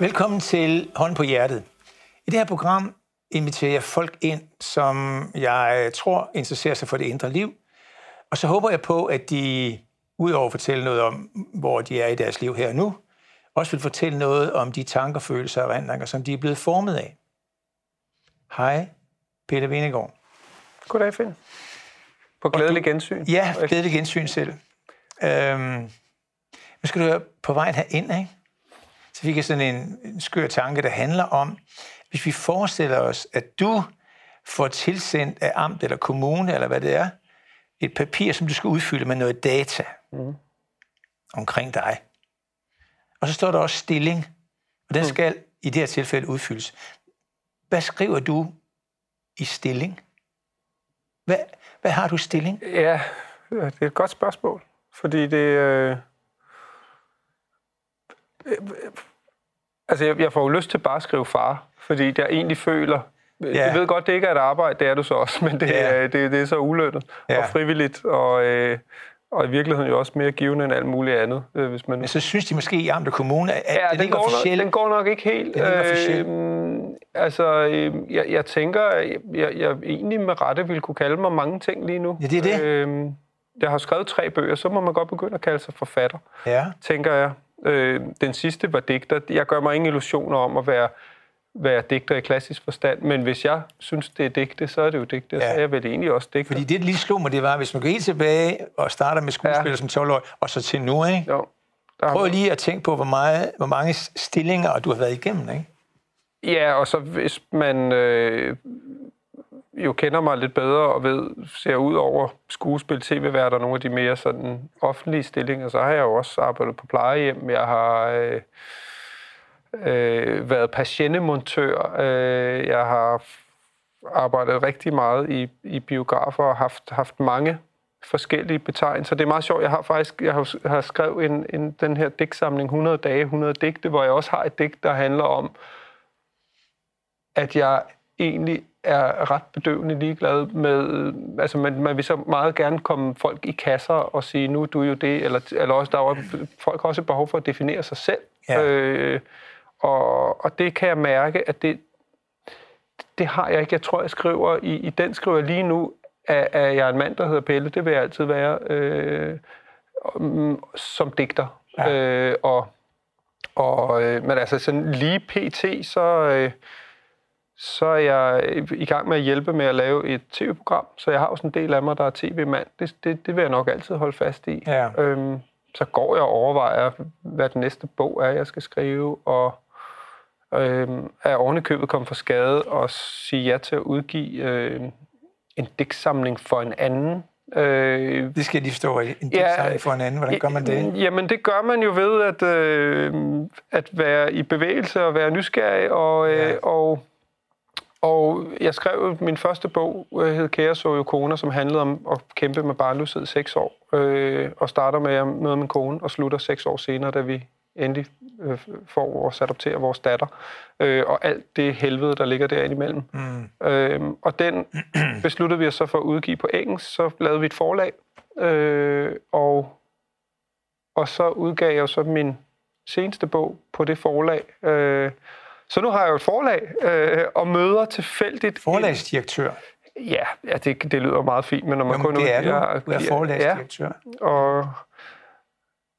Velkommen til Hånd på Hjertet. I det her program inviterer jeg folk ind, som jeg tror interesserer sig for det indre liv. Og så håber jeg på, at de, udover at fortælle noget om, hvor de er i deres liv her og nu, også vil fortælle noget om de tanker, følelser og erindringer, som de er blevet formet af. Hej, Peter Venegård. Goddag, Finn. På glædelig gensyn. Ja, glædelig gensyn selv. Øhm, nu skal du på vejen herind, ikke? Så fik jeg sådan en, en skør tanke, der handler om, hvis vi forestiller os, at du får tilsendt af amt eller kommune, eller hvad det er, et papir, som du skal udfylde med noget data mm. omkring dig. Og så står der også stilling, og den mm. skal i det her tilfælde udfyldes. Hvad skriver du i stilling? Hvad, hvad har du stilling? Ja, det er et godt spørgsmål, fordi det... Øh Altså, jeg, jeg får jo lyst til bare at skrive far, fordi jeg egentlig føler... Ja. Jeg ved godt, det ikke er et arbejde, det er du så også, men det, ja. det, det er så ulønnet ja. og frivilligt, og, øh, og i virkeligheden jo også mere givende end alt muligt andet. Øh, hvis man... Men så synes de måske i Amte Kommune, at ja, den, den, går nok, den går nok ikke helt. Den øh, altså, øh, jeg, jeg tænker, jeg, jeg, jeg egentlig med rette ville kunne kalde mig mange ting lige nu. Ja, det er det. Øh, jeg har skrevet tre bøger, så må man godt begynde at kalde sig forfatter, ja. tænker jeg. Øh, den sidste var digter. Jeg gør mig ingen illusioner om at være, være digter i klassisk forstand, men hvis jeg synes, det er digte, så er det jo digte, ja. så er jeg vel egentlig også digter. Fordi det, lige slog mig, det var, hvis man går helt tilbage og starter med skuespiller ja. som 12 år, og så til nu, ikke? Jo. Der Prøv lige at tænke på, hvor, meget, hvor mange stillinger du har været igennem, ikke? Ja, og så hvis man øh, jo kender mig lidt bedre og ved, ser ud over skuespil, tv-værter, nogle af de mere sådan offentlige stillinger, så har jeg jo også arbejdet på plejehjem. Jeg har øh, øh, været patientemontør. Øh, jeg har arbejdet rigtig meget i, i biografer og haft, haft mange forskellige betegnelser. Det er meget sjovt. Jeg har faktisk jeg har, har skrevet en, en, den her digtsamling 100 dage, 100 digte, hvor jeg også har et digt, der handler om, at jeg egentlig er ret bedøvende ligeglad med, altså man, man vil så meget gerne komme folk i kasser og sige, nu du er jo det, eller, eller også, der er folk har også et behov for at definere sig selv. Ja. Øh, og, og det kan jeg mærke, at det, det har jeg ikke. Jeg tror, jeg skriver, i, i den skriver lige nu, at, at jeg er en mand, der hedder Pelle, det vil jeg altid være, øh, som digter. Ja. Øh, og, og, øh, men altså sådan lige pt, så... Øh, så er jeg i gang med at hjælpe med at lave et tv-program, så jeg har også en del af mig, der er tv-mand. Det, det, det vil jeg nok altid holde fast i. Ja. Øhm, så går jeg og overvejer, hvad den næste bog er, jeg skal skrive, og øhm, er ovenikøbet kommet for skade og sige ja til at udgive øh, en digtsamling for en anden. Øh, det skal lige stå i. En digtsamling ja, for en anden. Hvordan gør man det? Jamen, det gør man jo ved at, øh, at være i bevægelse og være nysgerrig og, øh, ja. og og jeg skrev min første bog, øh, hed Kære så kone, som handlede om at kæmpe med barnløshed i seks år. Øh, og starter med at møde min kone og slutter seks år senere, da vi endelig øh, får vores adoptere vores datter. Øh, og alt det helvede, der ligger derinde imellem. Mm. Øh, og den besluttede vi os så for at udgive på engelsk. Så lavede vi et forlag. Øh, og, og så udgav jeg så min seneste bog på det forlag. Øh, så nu har jeg jo et forlag øh, og møder tilfældigt... Forlagsdirektør? En, ja, ja det, det lyder meget fint, men når man Jamen, kun... det er du. Jeg, du er forlagsdirektør. Ja, og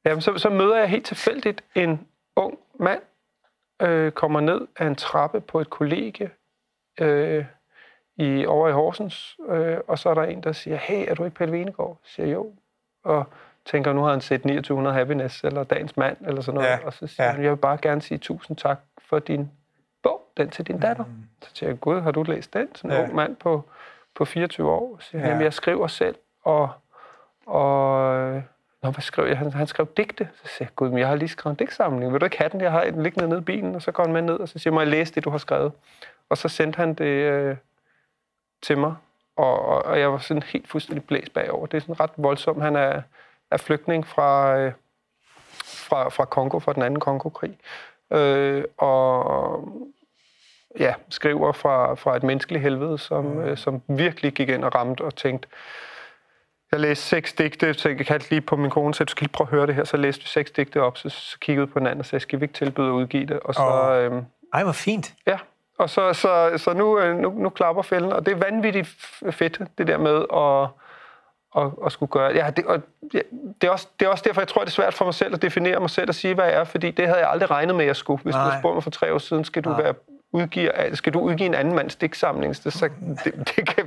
jamen, så, så møder jeg helt tilfældigt en ung mand, øh, kommer ned af en trappe på et kollegie øh, i, over i Horsens, øh, og så er der en, der siger, hey, er du ikke Pelle Venegård? Jeg siger, jo. Og tænker, nu har han set 2900 Happiness, eller Dagens Mand, eller sådan noget, ja. og så siger ja. han, jeg vil bare gerne sige tusind tak for din bog, den til din datter. Mm. Så siger jeg, gud, har du læst den? Sådan en ja. ung mand på, på 24 år. Så siger ja. jeg skriver selv, og, og Nå, hvad skrev jeg? Han, han skrev digte. Så siger jeg, gud, men jeg har lige skrevet en digtsamling. Vil du ikke have den? Jeg har den liggende nede i bilen. Og så går han med ned, og så siger jeg, må jeg læse det, du har skrevet? Og så sendte han det øh, til mig. Og, og, og jeg var sådan helt fuldstændig blæst bagover. Det er sådan ret voldsomt. Han er, er flygtning fra, øh, fra, fra Kongo, fra den anden Kongo-krig øh, og ja, skriver fra, fra et menneskeligt helvede, som, mm. øh, som virkelig gik ind og ramte og tænkte, jeg læste seks digte, så jeg kaldte lige på min kone, så skal lige prøve at høre det her. Så læste vi seks digte op, så, så kiggede på hinanden og sagde, skal vi ikke tilbyde at udgive det? Og så, Åh. øhm, Ej, hvor fint. Ja, og så, så, så nu, øh, nu, nu klapper fælden, og det er vanvittigt fedt, det der med at, at, at skulle gøre. Ja, det, og, det, er også, det er også derfor, jeg tror, det er svært for mig selv at definere mig selv og sige, hvad jeg er, fordi det havde jeg aldrig regnet med, at jeg skulle. Hvis du Nej. havde spurgt mig for tre år siden, skal du, være, udgive, skal du udgive en anden mands digtsamling? Det, så, det, det kan,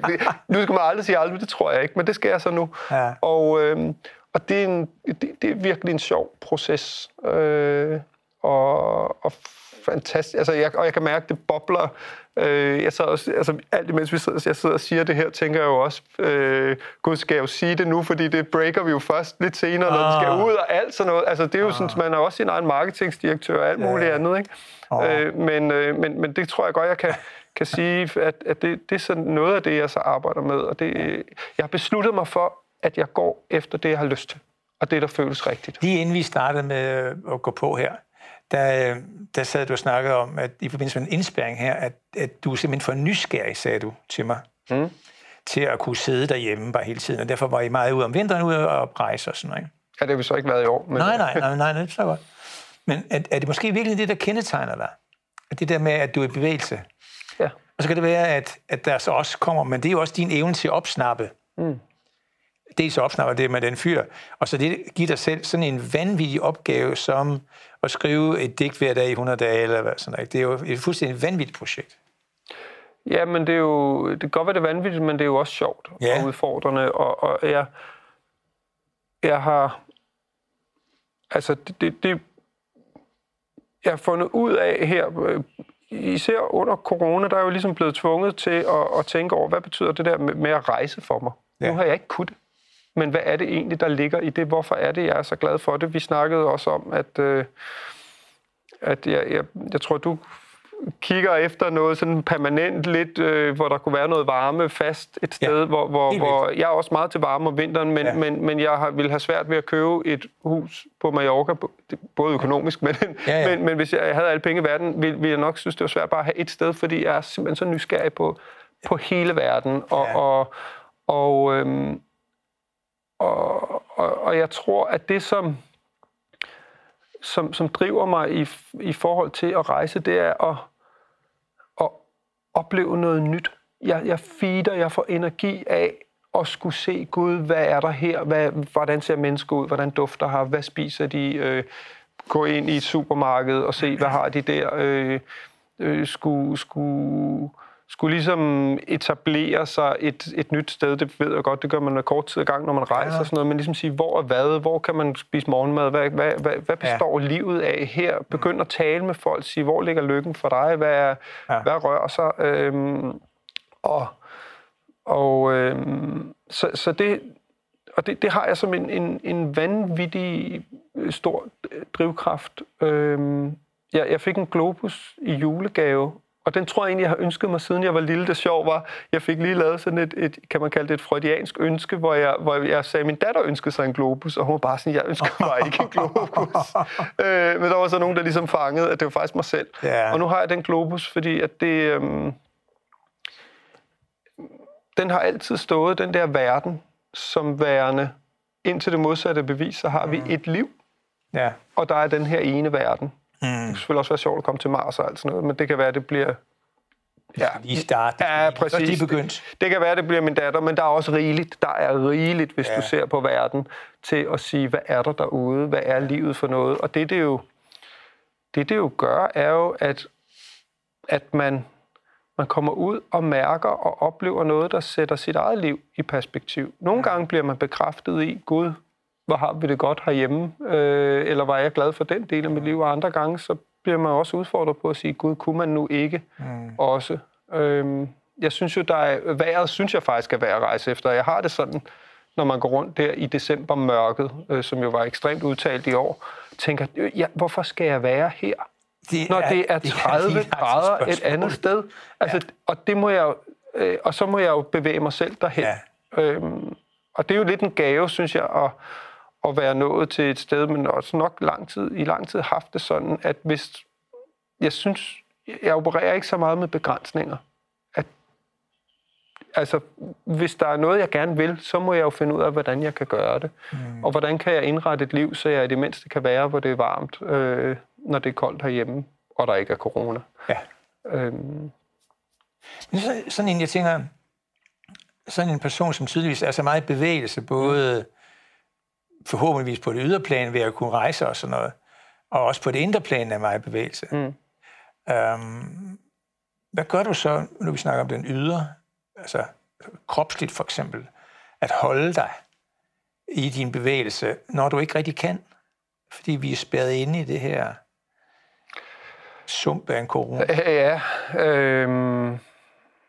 nu skal man aldrig sige aldrig, det tror jeg ikke, men det skal jeg så nu. Ja. Og, øhm, og det, er en, det, det er virkelig en sjov proces. Øh, og, og fantastisk. Altså, jeg, og jeg kan mærke, det bobler. Øh, jeg også, altså, alt imens vi sidder, jeg sidder og siger det her, tænker jeg jo også, øh, gud, skal jeg jo sige det nu, fordi det breaker vi jo først lidt senere, når det skal Ah. ud og alt sådan noget. Altså, det er jo sådan, man er også sin egen marketingsdirektør og alt muligt Ja. andet, ikke? Åh. Øh, men, øh, men, men det tror jeg godt, jeg kan, kan sige, at, at det, det er sådan noget af det, jeg så arbejder med. Og det, jeg har besluttet mig for, at jeg går efter det, jeg har lyst til. Og det, der føles rigtigt. Lige inden vi startede med at gå på her, der, der sad du og snakkede om, at i forbindelse med en indspæring her, at, at du er simpelthen for nysgerrig, sagde du til mig, Mm. til at kunne sidde derhjemme bare hele tiden, og derfor var I meget ude om vinteren, ude og rejse og sådan noget. ikke? Ja, det har vi så ikke været i år. Men, Nej, nej, nej, nej, det er så godt. Men er, er det måske virkelig det, der kendetegner dig? At det der med, at du er i bevægelse? Ja. Og så kan det være, at, at der så også kommer, men det er jo også din evne til at opsnappe. Mm. Dels opsnapper det med den fyr, og så det giver dig selv sådan en vanvittig opgave, som at skrive et digt hver dag i 100 dage, eller hvad sådan noget. Det er jo et fuldstændig vanvittigt projekt. Ja, men det er jo... Det kan godt være, det er vanvittigt, men det er jo også sjovt Ja. og udfordrende. Og, og jeg, jeg har... Altså, det, det, det... Jeg har fundet ud af her, øh, især under corona, der er jeg jo ligesom blevet tvunget til at, at tænke over, hvad betyder det der med, med at rejse for mig? Ja. Ja. Nu har jeg ikke kunnet det. Men hvad er det egentlig, der ligger i det? Hvorfor er det, jeg er så glad for det? Vi snakkede også om, at, øh, at jeg, jeg, jeg tror, du kigger efter noget sådan permanent lidt, øh, hvor der kunne være noget varme fast et sted, Ja, hvor, hvor, hvor jeg er også meget til varme om vinteren, men, Ja. men, men jeg har, vil have svært ved at købe et hus på Mallorca, både økonomisk, men, Ja, ja. men, men hvis jeg havde alle penge i verden, ville, ville jeg nok synes, det var svært bare at have et sted, fordi jeg er simpelthen så nysgerrig på, på hele verden, og, Ja. og, og, øhm, og, og, og jeg tror, at det, som, som, som driver mig i, i forhold til at rejse, det er at, at opleve noget nyt. Jeg, jeg feeder, jeg får energi af at skulle se, Gud, hvad er der her? Hvad, hvordan ser mennesker ud? Hvordan dufter har, Hvad spiser de? Øh, gå ind i et supermarked og se, hvad har de der? Øh, øh, skulle, skulle, skulle ligesom etablere sig et, et nyt sted. Det ved jeg godt, det gør man med kort tid ad gang, når man rejser Ja. og sådan noget. Men ligesom sige, hvor er hvad? Hvor kan man spise morgenmad? Hvad, hvad, hvad, hvad består ja. livet af her? Begynd at tale med folk. Sige, hvor ligger lykken for dig? Hvad, er, Ja. ja. hvad rører sig? Øhm, og og øhm, så, så det, og det, det har jeg som en, en, en vanvittig øh, stor øh, drivkraft. Øhm, jeg, jeg fik en Globus i julegave, og den tror jeg egentlig, jeg har ønsket mig, siden jeg var lille. Det sjov var, jeg fik lige lavet sådan et, et kan man kalde det et freudiansk ønske, hvor jeg, hvor jeg sagde, at min datter ønskede sig en Globus, og hun var bare sådan, jeg ønsker mig ikke en Globus. øh, men der var så nogen, der ligesom fangede, at det var faktisk mig selv. Ja. Og nu har jeg den Globus, fordi at det... Øhm, den har altid stået, den der verden, som værende, indtil det modsatte bevis, så har vi et liv, Ja. og der er den her ene verden. Mm. Det kan selvfølgelig også være sjovt at komme til Mars og alt sådan noget, men det kan være, det bliver... Ja, Lige starte. ja præcis. er de begyndt. Det, det kan være, det bliver min datter, men der er også rigeligt. Der er rigeligt, hvis ja. du ser på verden, til at sige, hvad er der derude? Hvad er livet for noget? Og det, det jo, det, det jo gør, er jo, at, at man, man kommer ud og mærker og oplever noget, der sætter sit eget liv i perspektiv. Nogle gange bliver man bekræftet i, Gud, hvor har vi det godt herhjemme, øh, eller var jeg glad for den del af mit liv, og andre gange, så bliver man også udfordret på at sige, Gud, kunne man nu ikke mm. også? Øhm, jeg synes jo, der er vejret, synes jeg faktisk er værd at rejse efter. Jeg har det sådan, når man går rundt der i december mørket, øh, som jo var ekstremt udtalt i år, tænker, øh, ja, hvorfor skal jeg være her? Det når det er det 30 lige et grader et andet sted. Altså, ja. Og det må jeg jo, øh, og så må jeg jo bevæge mig selv derhen. Ja. Øhm, og det er jo lidt en gave, synes jeg, at, at være nået til et sted, men også nok lang tid, i lang tid haft det sådan, at hvis, jeg synes, jeg opererer ikke så meget med begrænsninger. At altså, hvis der er noget, jeg gerne vil, så må jeg jo finde ud af, hvordan jeg kan gøre det. Mm. Og hvordan kan jeg indrette et liv, så jeg i det mindste kan være, hvor det er varmt, øh, når det er koldt herhjemme, og der ikke er corona. Ja. Øhm. Men så, sådan en, jeg tænker, sådan en person, som tydeligvis er så meget bevægelse, både forhåbentligvis på det ydre plan ved at kunne rejse og sådan noget, og også på det indre plan er meget bevægelse. Mm. Øhm, hvad gør du så, når vi snakker om den ydre, altså kropsligt for eksempel, at holde dig i din bevægelse, når du ikke rigtig kan? Fordi vi er spærret inde i det her sump af en corona. Ja, øh...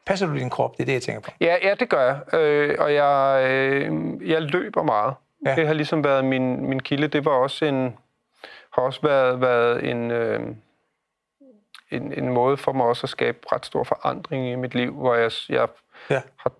Passer du din krop? Det er det, jeg tænker på. Ja, ja det gør jeg. Øh, og jeg, øh, jeg løber meget. Ja. Det har ligesom været min, min kilde. Det var også en, har også været, været en, øh, en, en måde for mig også at skabe ret stor forandring i mit liv, hvor jeg, jeg ja. har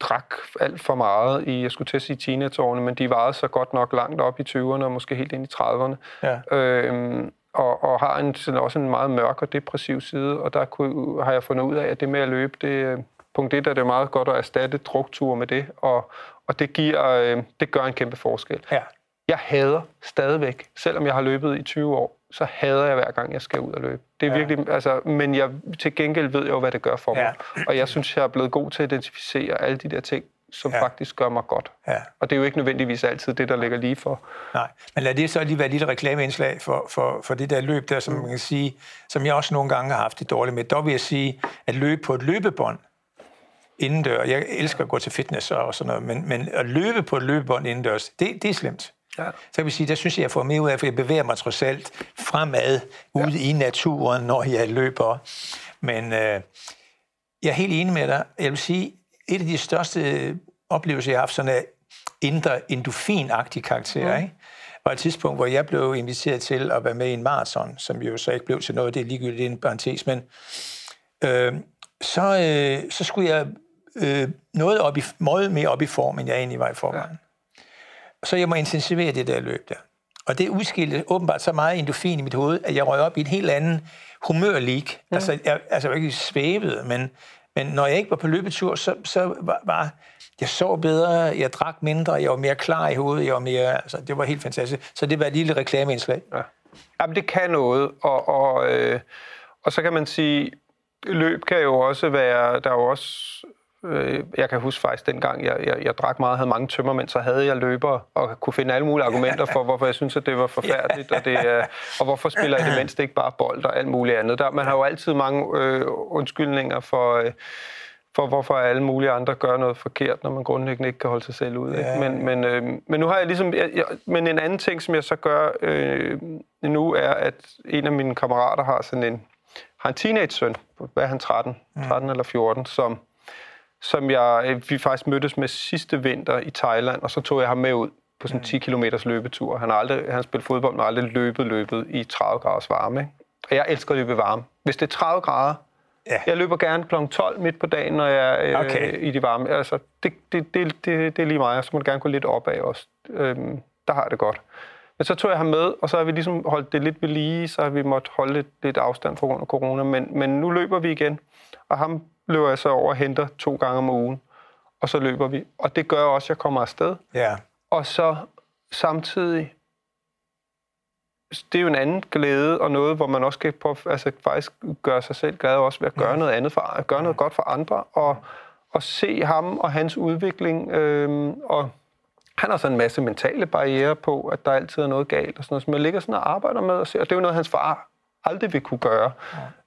drak alt for meget i, jeg skulle til at sige teenageårene, men de varede så godt nok langt op i 20'erne og måske helt ind i 30'erne. Ja. Øhm, og, og har en, sådan også en meget mørk og depressiv side, og der kunne, har jeg fundet ud af, at det med at løbe, det, øh, punkt 1 er det meget godt at erstatte drukture med det, og, og det, giver, øh, det gør en kæmpe forskel. Ja. Jeg hader stadigvæk, selvom jeg har løbet i 20 år, så hader jeg hver gang, jeg skal ud og løbe. Det er ja. virkelig, altså, men jeg, til gengæld ved jeg jo, hvad det gør for mig. Ja. Og jeg synes, jeg er blevet god til at identificere alle de der ting, som ja. faktisk gør mig godt. Ja. Og det er jo ikke nødvendigvis altid det, der ligger lige for. Nej, men lad det så lige være et lille reklameindslag for, for, for det der løb der, som man kan sige, som jeg også nogle gange har haft det dårligt med. Der vil jeg sige, at løbe på et løbebånd indendør, jeg elsker at gå til fitness og sådan noget, men, men at løbe på et løbebånd indendørs, det, det er slemt. Ja. Så kan vi sige, der synes jeg, jeg får mere ud af, for jeg bevæger mig trods alt fremad ude ja. i naturen, når jeg løber. Men øh, jeg er helt enig med dig. Jeg vil sige, et af de største oplevelser, jeg har haft, sådan en indre endorfinagtig karakter, mm. ikke? var et tidspunkt, hvor jeg blev inviteret til at være med i en maraton, som jo så ikke blev til noget, det er ligegyldigt, det er en parentes, men øh, så, øh, så skulle jeg øh, noget, op i, noget mere op i form, end jeg egentlig var i forvejen. Ja. Så jeg må intensivere det der løb der. Og det udskilte åbenbart så meget endorfin i mit hoved, at jeg røg op i en helt anden humørlig. Mm. Altså, jeg, altså, jeg var ikke svævet, men, men når jeg ikke var på løbetur, så, så var, var jeg sov bedre, jeg drak mindre, jeg var mere klar i hovedet, jeg var mere, altså, det var helt fantastisk. Så det var et lille reklameindslag. Ja. Jamen, det kan noget, og, og, øh, og så kan man sige, løb kan jo også være, der er jo også jeg kan huske faktisk, dengang jeg, jeg, jeg drak meget, havde mange tømmermænd, så havde jeg løber og kunne finde alle mulige argumenter for, hvorfor jeg synes, at det var forfærdeligt, og, det, og hvorfor spiller jeg det mindst ikke bare bold og alt muligt andet. Der, man har jo altid mange øh, undskyldninger for, øh, for, hvorfor alle mulige andre gør noget forkert, når man grundlæggende ikke kan holde sig selv ud. Ikke? Men, men, øh, men nu har jeg ligesom... Jeg, jeg, men en anden ting, som jeg så gør øh, nu, er, at en af mine kammerater har sådan en, har en teenage-søn, hvad er han, 13, 13 mm. eller 14, som som jeg, øh, vi faktisk mødtes med sidste vinter i Thailand, og så tog jeg ham med ud på sådan en 10 mm. km løbetur. Han har aldrig, han spillet fodbold, men aldrig løbet løbet i 30 graders varme. Ikke? Og jeg elsker at løbe varme. Hvis det er 30 grader, ja. jeg løber gerne kl. 12 midt på dagen, når jeg er øh, okay. i de varme. Altså, det, det, det, det, det er lige mig, så må det gerne gå lidt opad også. Øhm, der har jeg det godt. Men så tog jeg ham med, og så har vi ligesom holdt det lidt ved lige, så har vi måttet holde lidt, lidt afstand på grund af corona. Men, men nu løber vi igen, og ham løber jeg så over og henter to gange om ugen, og så løber vi. Og det gør også, at jeg kommer afsted. Ja. Og så samtidig, det er jo en anden glæde, og noget, hvor man også kan prøve, altså faktisk gøre sig selv glad, også ved at gøre mm. noget andet, for, at gøre noget godt for andre, og, og se ham og hans udvikling, øhm, og han har så en masse mentale barriere på, at der altid er noget galt, og sådan noget, som jeg ligger sådan og arbejder med, og, ser, og det er jo noget, hans far aldrig vil kunne gøre.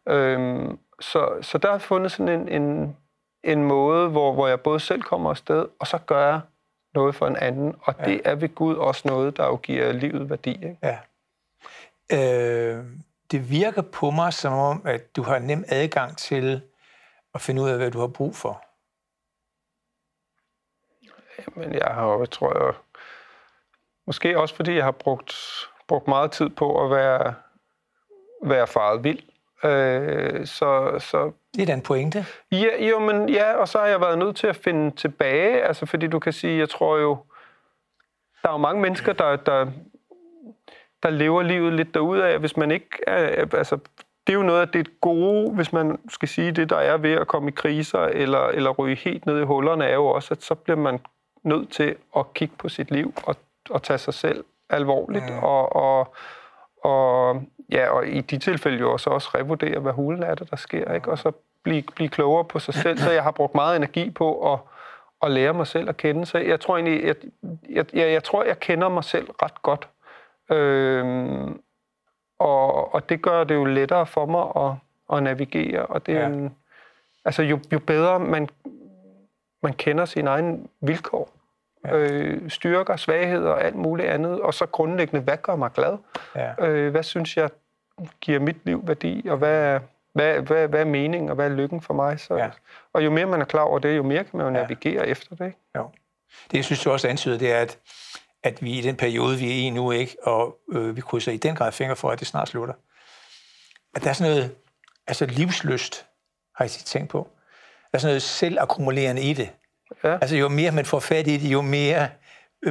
Ja. Øhm, så, så der har jeg fundet sådan en, en, en måde, hvor, hvor jeg både selv kommer afsted, og så gør jeg noget for en anden. Og ja. det er ved Gud også noget, der jo giver livet værdi. Ikke? Ja. Øh, det virker på mig som om, at du har nem adgang til at finde ud af, hvad du har brug for. Jamen, jeg har jo, tror jeg, måske også fordi jeg har brugt, brugt meget tid på at være, være faret vild. Øh, så, så, det er da en pointe. Ja, jo, men ja, og så har jeg været nødt til at finde tilbage, altså fordi du kan sige, jeg tror jo, der er jo mange mennesker, der, der, der lever livet lidt af, hvis man ikke er, altså det er jo noget af det gode, hvis man skal sige det, der er ved at komme i kriser eller, eller ryge helt ned i hullerne, er jo også, at så bliver man nødt til at kigge på sit liv og, og tage sig selv alvorligt. Mm. Og, og, og, ja, og i de tilfælde jo også, også revurdere, hvad hulen er det, der sker, ikke? og så blive, blive klogere på sig selv. Så jeg har brugt meget energi på at, at lære mig selv at kende. Så jeg tror egentlig, jeg, jeg, jeg, jeg tror, jeg kender mig selv ret godt. Øhm, og, og det gør det jo lettere for mig at, at navigere. Og det er ja. en, altså jo, jo bedre man, man kender sin egen vilkår, ja. øh, styrker, svagheder og alt muligt andet, og så grundlæggende, hvad gør mig glad? Ja. Øh, hvad synes jeg giver mit liv værdi, og hvad, hvad, hvad, hvad er meningen, og hvad er lykken for mig? Så, ja. Og jo mere man er klar over det, jo mere kan man jo navigere ja. efter det. Ikke? Jo. Det, jeg synes, du også antyder, det er, at at vi i den periode, vi er i nu, ikke, og øh, vi krydser i den grad fingre for, at det snart slutter, at der er sådan noget, altså livsløst, har jeg tænkt på. Der er sådan noget selvakkumulerende i det. Ja. Altså jo mere man får fat i det, jo mere,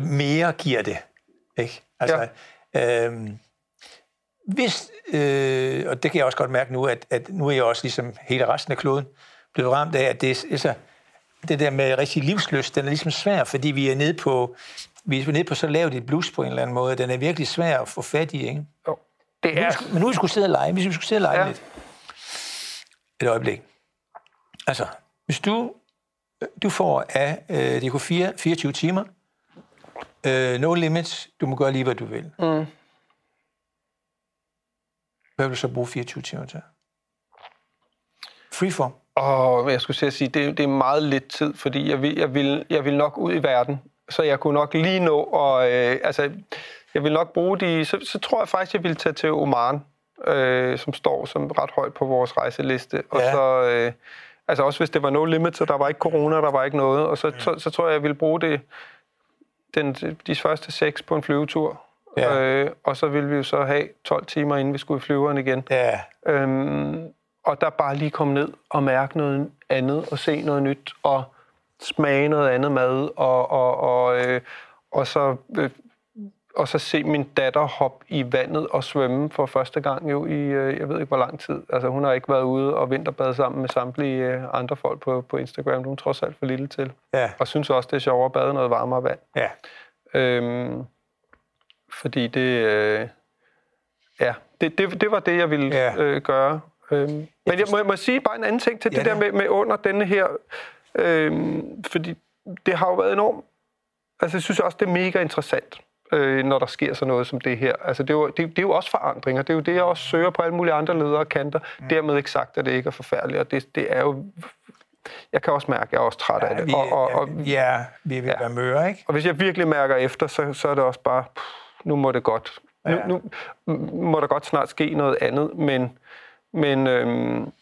mere giver det. Ikke? Altså, ja. øhm, hvis, øh, og det kan jeg også godt mærke nu, at, at nu er jeg også ligesom hele resten af kloden blevet ramt af, at det, altså, det der med rigtig livsløst, den er ligesom svær, fordi vi er nede på vi er nede på så lavt et blus på en eller anden måde. Den er virkelig svær at få fat i, ikke? Jo. Det er... Men nu, men nu er vi skulle sidde og lege. Hvis vi skulle sidde og lege ja. lidt. Et øjeblik. Altså, hvis du, du får af øh, DK4 24 timer, øh, no limits, du må gøre lige, hvad du vil. Mm. Hvad vil du så bruge 24 timer til? Freeform. Og jeg skulle sige, det, det er meget lidt tid, fordi jeg vil, jeg, vil, jeg vil nok ud i verden så jeg kunne nok lige nå, og øh, altså, jeg vil nok bruge de, så, så tror jeg faktisk, jeg vil tage til Oman, øh, som står som ret højt på vores rejseliste, og ja. så, øh, altså også hvis det var no limit, så der var ikke corona, der var ikke noget, og så, ja. så, så tror jeg, jeg vil bruge det, den, de første seks på en flyvetur, ja. øh, og så vil vi jo så have 12 timer, inden vi skulle i flyveren igen. Ja. Øhm, og der bare lige komme ned og mærke noget andet, og se noget nyt, og smage noget andet mad, og, og, og, øh, og så... Øh, og så se min datter hoppe i vandet og svømme for første gang jo i, øh, jeg ved ikke hvor lang tid. Altså hun har ikke været ude og vinterbade sammen med samtlige øh, andre folk på, på Instagram. Hun er trods alt for lille til. Ja. Og synes også, det er sjovere at bade noget varmere vand. Ja. Øhm, fordi det, øh, ja, det, det, det var det, jeg ville ja. øh, gøre. Øhm, men jeg må, jeg må sige bare en anden ting til ja, det der med, med under denne her Øhm, fordi det har jo været enormt... Altså, jeg synes også, det er mega interessant, øh, når der sker sådan noget som det her. Altså, det er, jo, det, det er jo også forandringer. Det er jo det, jeg også søger på alle mulige andre ledere kanter. Mm. Dermed ikke sagt, at det ikke er forfærdeligt. Og det, det er jo jeg kan også mærke, at jeg er også træt ja, af det. Vi, og, og, og, ja, vi vil ja. være møre, ikke? Og hvis jeg virkelig mærker efter, så, så er det også bare, pff, nu må det godt. Ja. Nu, nu må der godt snart ske noget andet, men, men øhm,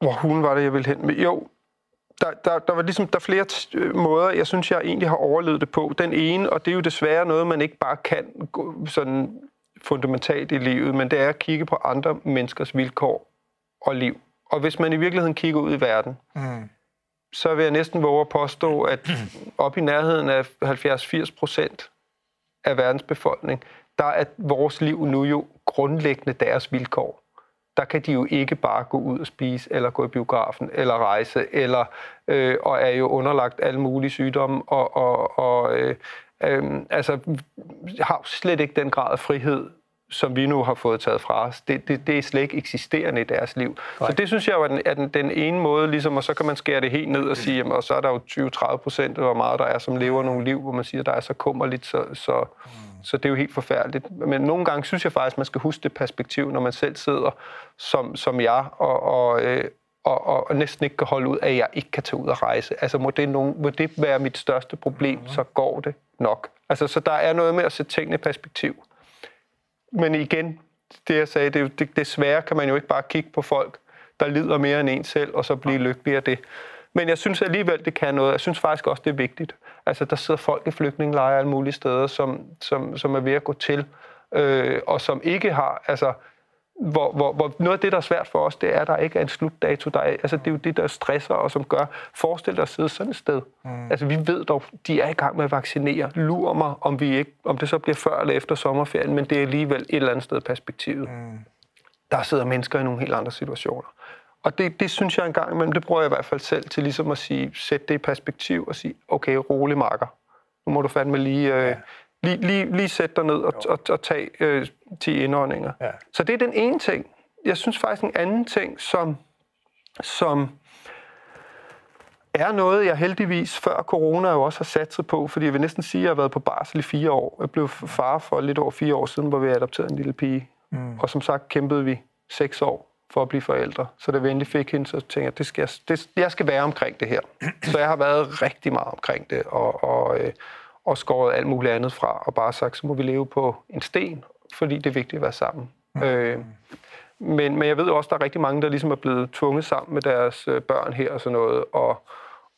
hvor hun var det, jeg ville hen med. Jo, der, der, der var ligesom der er flere øh, måder, jeg synes, jeg egentlig har overlevet det på. Den ene, og det er jo desværre noget, man ikke bare kan sådan fundamentalt i livet, men det er at kigge på andre menneskers vilkår og liv. Og hvis man i virkeligheden kigger ud i verden, mm. så vil jeg næsten våge at påstå, at op i nærheden af 70-80 procent af verdens befolkning, der er vores liv nu jo grundlæggende deres vilkår der kan de jo ikke bare gå ud og spise, eller gå i biografen, eller rejse, eller øh, og er jo underlagt alle mulige sygdomme, og, og, og øh, øh, altså, har slet ikke den grad af frihed, som vi nu har fået taget fra os. Det, det, det er slet ikke eksisterende i deres liv. Nej. Så det synes jeg er den, er den, den ene måde, ligesom, og så kan man skære det helt ned og sige, jamen, og så er der jo 20-30 procent, hvor meget der er, som lever nogle liv, hvor man siger, der er så kummerligt, så, så, mm. Så det er jo helt forfærdeligt. Men nogle gange synes jeg faktisk, man skal huske det perspektiv, når man selv sidder som, som jeg, og, og, øh, og, og, og næsten ikke kan holde ud, at jeg ikke kan tage ud og rejse. Altså må det, nogen, må det være mit største problem, mm. så går det nok. Altså, så der er noget med at sætte tingene i perspektiv men igen, det jeg sagde, det, det, desværre kan man jo ikke bare kigge på folk, der lider mere end en selv, og så blive lykkelig af det. Men jeg synes alligevel, det kan noget. Jeg synes faktisk også, det er vigtigt. Altså, der sidder folk i flygtningelejre alle mulige steder, som, som, som er ved at gå til, øh, og som ikke har, altså, hvor, hvor, hvor noget af det, der er svært for os, det er, at der ikke er en slutdato. Der er, altså, det er jo det, der stresser og som gør, forestil dig at sidde sådan et sted. Mm. Altså, vi ved dog, de er i gang med at vaccinere. Lurer mig, om, vi ikke, om det så bliver før eller efter sommerferien, men det er alligevel et eller andet sted perspektivet. Mm. Der sidder mennesker i nogle helt andre situationer. Og det, det synes jeg engang imellem, det bruger jeg i hvert fald selv til ligesom at sige, sætte det i perspektiv og sige, okay, rolig marker. Nu må du fandme lige, øh, lige, lige, lige sætte dig ned og, og, og tage øh, 10 indåndinger. Ja. Så det er den ene ting. Jeg synes faktisk en anden ting, som, som er noget, jeg heldigvis før corona jo også har sat sig på, fordi jeg vil næsten sige, at jeg har været på barsel i fire år. Jeg blev far for lidt over fire år siden, hvor vi adopterede en lille pige. Mm. Og som sagt kæmpede vi seks år for at blive forældre. Så da vi endelig fik hende, så tænkte jeg, det skal jeg, det, jeg skal være omkring det her. Så jeg har været rigtig meget omkring det, og, og, øh, og skåret alt muligt andet fra, og bare sagt, så må vi leve på en sten, fordi det er vigtigt at være sammen. Mm. Øh, men, men jeg ved også, at der er rigtig mange, der ligesom er blevet tvunget sammen med deres øh, børn her og sådan noget, og,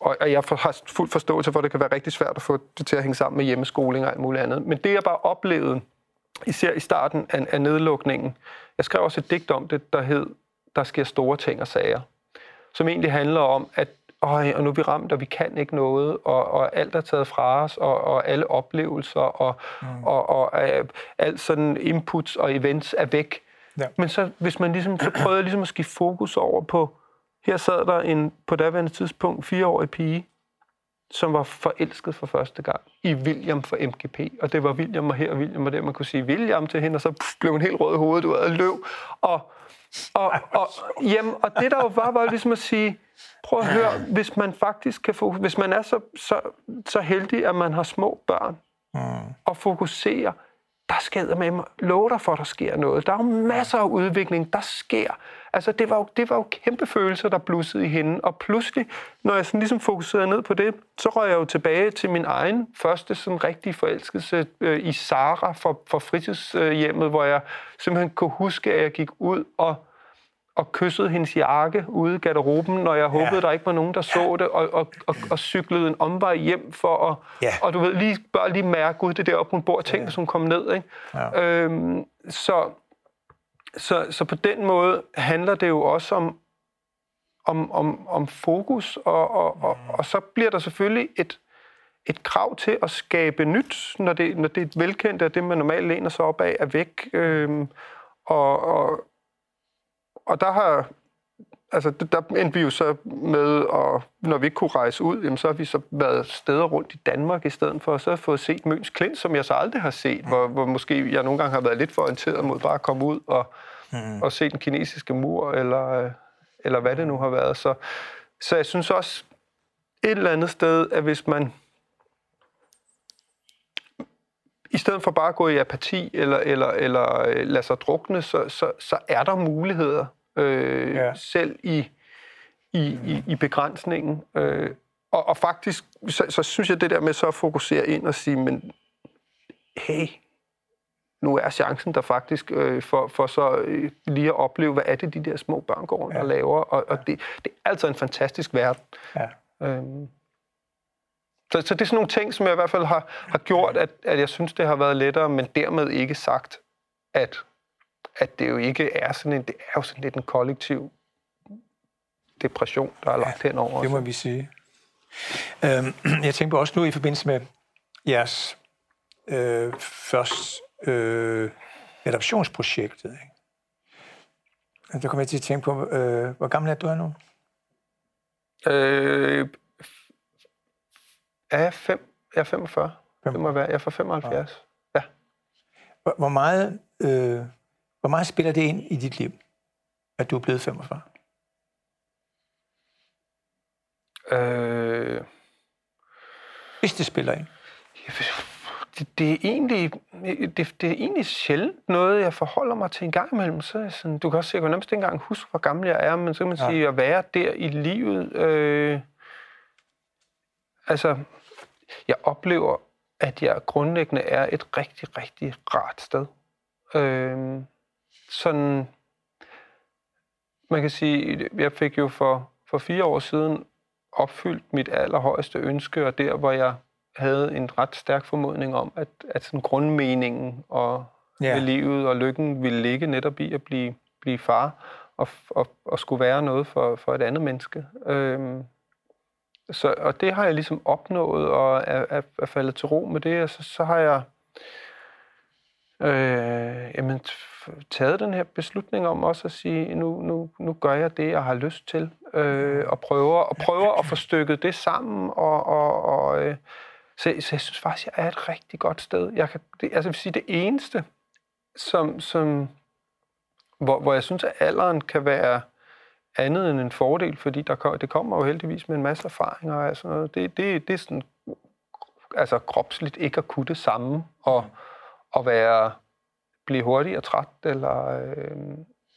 og, og jeg har fuld forståelse for, at det kan være rigtig svært at få det til at hænge sammen med hjemmeskoling og alt muligt andet. Men det, jeg bare oplevede, især i starten af, af nedlukningen, jeg skrev også et digt om det, der hed Der sker store ting og sager, som egentlig handler om, at Øj, og nu er vi ramt, og vi kan ikke noget, og, og alt er taget fra os, og, og alle oplevelser, og, mm. og, og, og øh, alt sådan inputs og events er væk. Ja. Men så, hvis man ligesom, så prøvede jeg ligesom at skifte fokus over på, her sad der en på daværende tidspunkt fireårig pige, som var forelsket for første gang i William fra MGP. Og det var William og her og William og der. Man kunne sige William til hende, og så pff, blev hun helt rød i hovedet ud af løv. Og, og, og, jamen, og det der jo var, var ligesom at sige, prøv at høre, hvis man faktisk kan få, hvis man er så, så, så heldig, at man har små børn, mm. og fokuserer, der sker med mig, love dig for, at der sker noget. Der er jo masser af udvikling, der sker. Altså, det var jo, det var jo kæmpe følelser, der blussede i hende. Og pludselig, når jeg sådan ligesom fokuserede ned på det, så røg jeg jo tilbage til min egen første sådan rigtige forelskelse øh, i Sara for, for fritidshjemmet, hvor jeg simpelthen kunne huske, at jeg gik ud og og kyssede hendes jakke ude i garderoben, når jeg håbede, ja. der ikke var nogen, der så det, og, og, og, og cyklede en omvej hjem for at... Ja. Og du ved, lige, bare lige mærke, gud, det der op, hun bor, tænk, ja. hvis hun kom ned. Ikke? Ja. Øhm, så, så, så på den måde handler det jo også om, om, om, om fokus, og, og, og, mm. og så bliver der selvfølgelig et, et krav til at skabe nyt, når det, når det er velkendt, at det, man normalt læner sig op af, er væk. Øhm, og, og, og der har altså, der endte vi jo så med, at når vi ikke kunne rejse ud, jamen, så har vi så været steder rundt i Danmark i stedet for, at så har fået set Møns Klint, som jeg så aldrig har set, hvor, hvor måske jeg nogle gange har været lidt for orienteret mod bare at komme ud og, mm. og se den kinesiske mur, eller, eller hvad det nu har været. Så, så jeg synes også et eller andet sted, at hvis man i stedet for bare at gå i apati eller, eller, eller øh, lade sig drukne, så, så, så er der muligheder øh, ja. selv i, i, i, i begrænsningen. Øh, og, og faktisk, så, så synes jeg det der med så at fokusere ind og sige, men hey, nu er chancen der faktisk øh, for, for så øh, lige at opleve, hvad er det, de der små børn går rundt ja. og laver. Og, og det, det er altså en fantastisk verden. Ja. Øhm, så, så det er sådan nogle ting, som jeg i hvert fald har, har gjort, at, at jeg synes, det har været lettere, men dermed ikke sagt, at, at det jo ikke er sådan en, det er jo sådan lidt en kollektiv depression, der er lagt ja, henover. det må vi sige. Øhm, jeg tænker også nu i forbindelse med jeres øh, først øh, adoptionsprojektet. Ikke? Der kommer jeg til at tænke på, øh, hvor gammel er du er nu? Øh, er jeg, fem, jeg er 45. Fem. Det må være. Jeg er fra 75. Ja. ja. Hvor, hvor, meget, øh, hvor meget spiller det ind i dit liv, at du er blevet 45? Øh... Hvis det spiller ind. Det, det, er egentlig, det, det er egentlig sjældent noget, jeg forholder mig til en gang imellem. Så sådan, du kan også se, jeg kan nærmest ikke engang huske, hvor gammel jeg er, men så kan man ja. sige, at være der i livet. Øh, altså, jeg oplever, at jeg grundlæggende er et rigtig, rigtig rart sted. Øh, sådan, man kan sige, jeg fik jo for, for fire år siden opfyldt mit allerhøjeste ønske, og der, hvor jeg havde en ret stærk formodning om, at, at sådan grundmeningen og yeah. med livet og lykken ville ligge netop i at blive, blive far og, og, og skulle være noget for, for et andet menneske. Øhm, så, og det har jeg ligesom opnået og er, er, er faldet til ro med det, og så, så har jeg øh, jamen, taget den her beslutning om også at sige, nu, nu, nu gør jeg det, jeg har lyst til, øh, og prøver, og prøver at få stykket det sammen, og, og, og øh, så, så jeg synes faktisk, jeg er et rigtig godt sted. Jeg kan, det, altså, jeg vil sige, det eneste, som, som, hvor, hvor jeg synes, at alderen kan være andet end en fordel, fordi der, det kommer jo heldigvis med en masse erfaringer og sådan noget. Det, det, det er sådan, altså kropsligt ikke at kunne det samme, og, og være, blive hurtig og træt, eller, øh,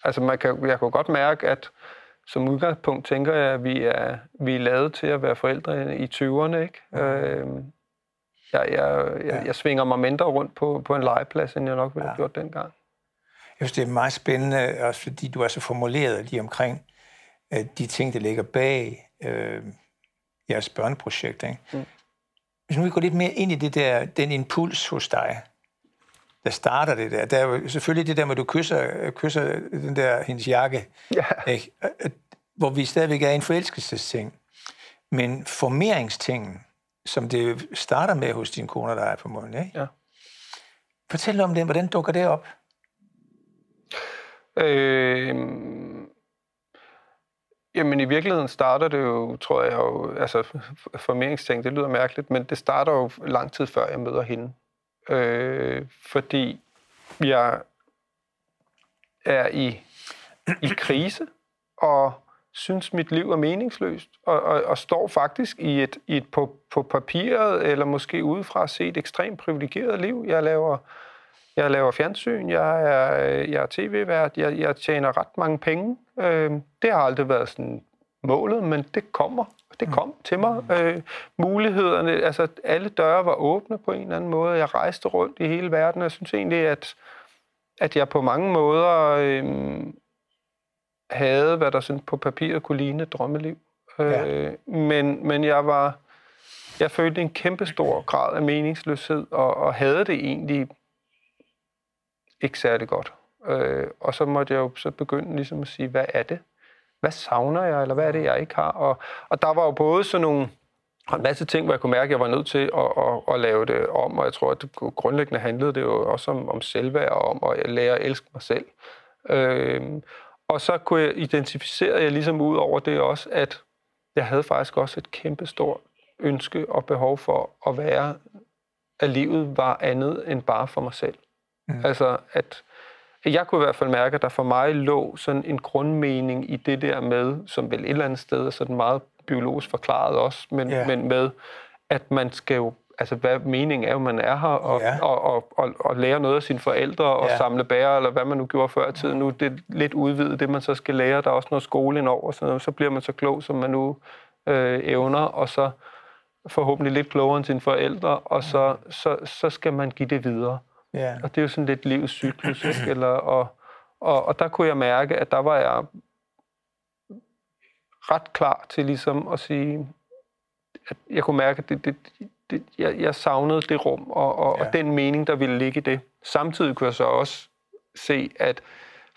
altså man kan, jeg kan godt mærke, at som udgangspunkt tænker jeg, at vi er, vi er lavet til at være forældre i 20'erne, ikke? Øh, jeg, jeg, jeg, jeg svinger mig mindre rundt på, på en legeplads, end jeg nok ville have gjort dengang. Jeg synes, det er meget spændende, også fordi du er så formuleret lige omkring øh, de ting, der ligger bag øh, jeres børneprojekt. Ikke? Mm. Hvis nu vi går lidt mere ind i det der, den impuls hos dig, der starter det der. Der er jo selvfølgelig det der med, at du kysser, kysser den der, hendes jakke, ja. ikke? hvor vi stadigvæk er en forelskelsesting. Men formeringstingen, som det starter med hos din kone, der er på munden, ikke? Ja. Fortæl om det. Hvordan dukker det op? Øh, jamen i virkeligheden starter det jo, tror jeg jo, altså formeringsting, det lyder mærkeligt, men det starter jo lang tid før jeg møder hende. Øh, fordi jeg er i, i krise, og synes, mit liv er meningsløst, og, og, og står faktisk i et, i et på, på papiret, eller måske udefra set ekstremt privilegeret liv. Jeg laver, jeg laver fjernsyn, jeg er, jeg er tv-vært, jeg, jeg tjener ret mange penge. Øh, det har aldrig været sådan målet, men det kommer. Det kom til mig. Øh, mulighederne, altså alle døre var åbne på en eller anden måde. Jeg rejste rundt i hele verden, og jeg synes egentlig, at, at jeg på mange måder øh, havde, hvad der sådan på papiret kunne ligne et drømmeliv. Ja. Øh, men, men jeg var, jeg følte en kæmpe stor grad af meningsløshed, og, og havde det egentlig ikke særlig godt. Øh, og så måtte jeg jo så begynde ligesom at sige, hvad er det? Hvad savner jeg, eller hvad er det, jeg ikke har? Og, og der var jo både sådan nogle en masse ting, hvor jeg kunne mærke, at jeg var nødt til at, at, at lave det om, og jeg tror, at det grundlæggende handlede det jo også om, om selvværd og om at lære at elske mig selv. Øh, og så kunne jeg identificere jeg ligesom ud over det også, at jeg havde faktisk også et kæmpe stort ønske og behov for at være, at livet var andet end bare for mig selv. Mm. Altså, at jeg kunne i hvert fald mærke, at der for mig lå sådan en grundmening i det der med, som vel et eller andet sted er sådan meget biologisk forklaret også, men, yeah. men med, at man skal jo altså hvad meningen er jo, man er her og, ja. og, og, og, og lære noget af sine forældre og ja. samle bære, eller hvad man nu gjorde før i tiden. Nu det er lidt udvidet, det man så skal lære. Der er også noget skole indover, så, så bliver man så klog, som man nu øh, evner, og så forhåbentlig lidt klogere end sine forældre, og så, så, så skal man give det videre. Ja. Og det er jo sådan lidt livets cyklus, ikke? Eller, og, og, og der kunne jeg mærke, at der var jeg ret klar til ligesom at sige, at jeg kunne mærke, at det, det, det, jeg, jeg savnede det rum og, og, ja. og den mening, der ville ligge i det. Samtidig kunne jeg så også se, at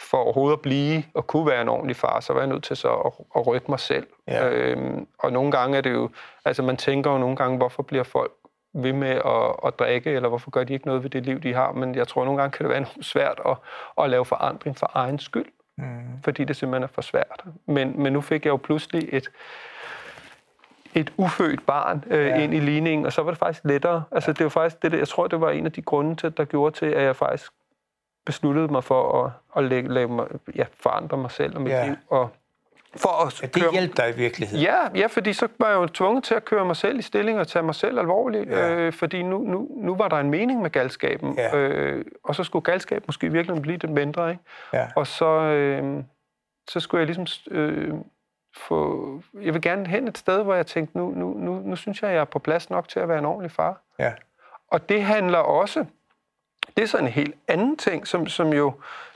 for overhovedet at blive og kunne være en ordentlig far, så var jeg nødt til så at, at rykke mig selv. Ja. Øhm, og nogle gange er det jo, altså man tænker jo nogle gange, hvorfor bliver folk ved med at, at drikke, eller hvorfor gør de ikke noget ved det liv, de har. Men jeg tror, nogle gange kan det være svært at, at lave forandring for egen skyld, mm. fordi det simpelthen er for svært. Men, men nu fik jeg jo pludselig et, et ufødt barn øh, ja. ind i ligningen, og så var det faktisk lettere. Altså, ja. det var faktisk det, jeg tror, det var en af de grunde, til, der gjorde til, at jeg faktisk besluttede mig for at, at lægge, lægge mig, ja, forandre mig selv og mit ja. liv, og for at ja, det køre... hjælper dig i virkeligheden. Ja, ja, fordi så var jeg jo tvunget til at køre mig selv i stilling og tage mig selv alvorligt, ja. øh, fordi nu, nu, nu var der en mening med galskaben, ja. øh, og så skulle galskab måske virkelig blive det mindre, ikke? Ja. Og så, øh, så skulle jeg ligesom øh, få... Jeg vil gerne hen et sted, hvor jeg tænkte, nu, nu, nu, nu synes jeg, jeg er på plads nok til at være en ordentlig far. Ja. Og det handler også... Det er sådan en helt anden ting, som, som jo...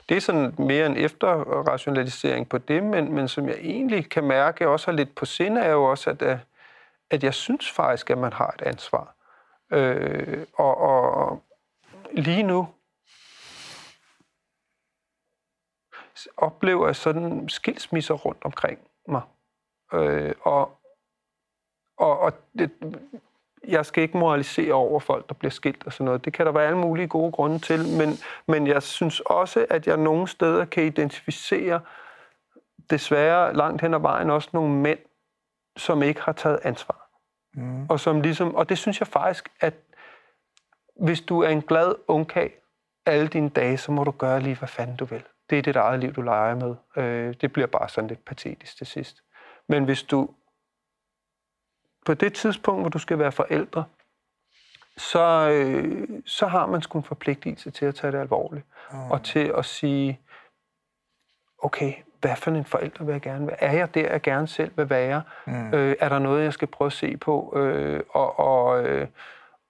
Det er sådan mere en efterrationalisering på det, men, men som jeg egentlig kan mærke også har lidt på sinde, er jo også, at, øh, at jeg synes faktisk, at man har et ansvar. Øh, og, og lige nu, oplever jeg sådan skilsmisser rundt omkring mig. Øh, og og, og det, jeg skal ikke moralisere over folk, der bliver skilt og sådan noget. Det kan der være alle mulige gode grunde til, men, men jeg synes også, at jeg nogle steder kan identificere desværre langt hen ad vejen også nogle mænd, som ikke har taget ansvar. Mm. Og, som ligesom, og det synes jeg faktisk, at hvis du er en glad ungkag alle dine dage, så må du gøre lige, hvad fanden du vil. Det er dit eget liv, du leger med. Øh, det bliver bare sådan lidt patetisk til sidst. Men hvis du på det tidspunkt, hvor du skal være forældre, så, øh, så har man sgu en forpligtelse til at tage det alvorligt. Mm. Og til at sige, okay, hvad for en forælder vil jeg gerne være? Er jeg der, jeg gerne selv vil være? Mm. Øh, er der noget, jeg skal prøve at se på? Øh, og, og, øh,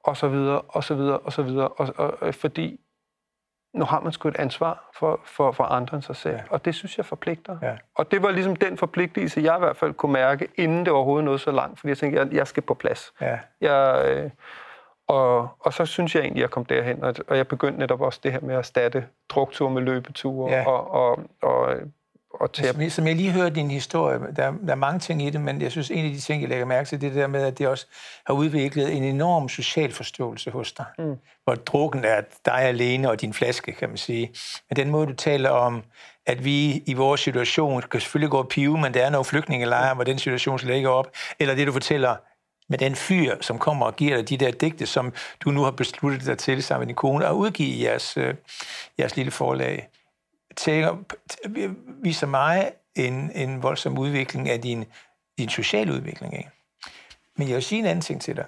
og så videre, og så videre, og så videre. Og, og, og, fordi nu har man sgu et ansvar for, for, for andre end sig selv. Ja. Og det synes jeg forpligter. Ja. Og det var ligesom den forpligtelse, jeg i hvert fald kunne mærke, inden det overhovedet nåede så langt. Fordi jeg tænkte, jeg, jeg skal på plads. Ja. Jeg, øh, og, og så synes jeg egentlig, jeg kom derhen. Og, og jeg begyndte netop også det her med at erstatte drukture med løbeture. Ja. Og, og, og og til som, som jeg lige hørte din historie, der, der er mange ting i det, men jeg synes, en af de ting, jeg lægger mærke til, det er det der med, at det også har udviklet en enorm social forståelse hos dig. Mm. Hvor drukken er dig alene og din flaske, kan man sige. Men den måde, du taler om, at vi i vores situation kan selvfølgelig gå og pive, men der er nogle flygtningelejre, hvor den situation skal ligge op. Eller det, du fortæller med den fyr, som kommer og giver dig de der digte, som du nu har besluttet dig til sammen med din kone, at udgive i jeres, øh, jeres lille forlag tænker, viser mig en, en voldsom udvikling af din, din sociale udvikling. Ikke? Men jeg vil sige en anden ting til dig.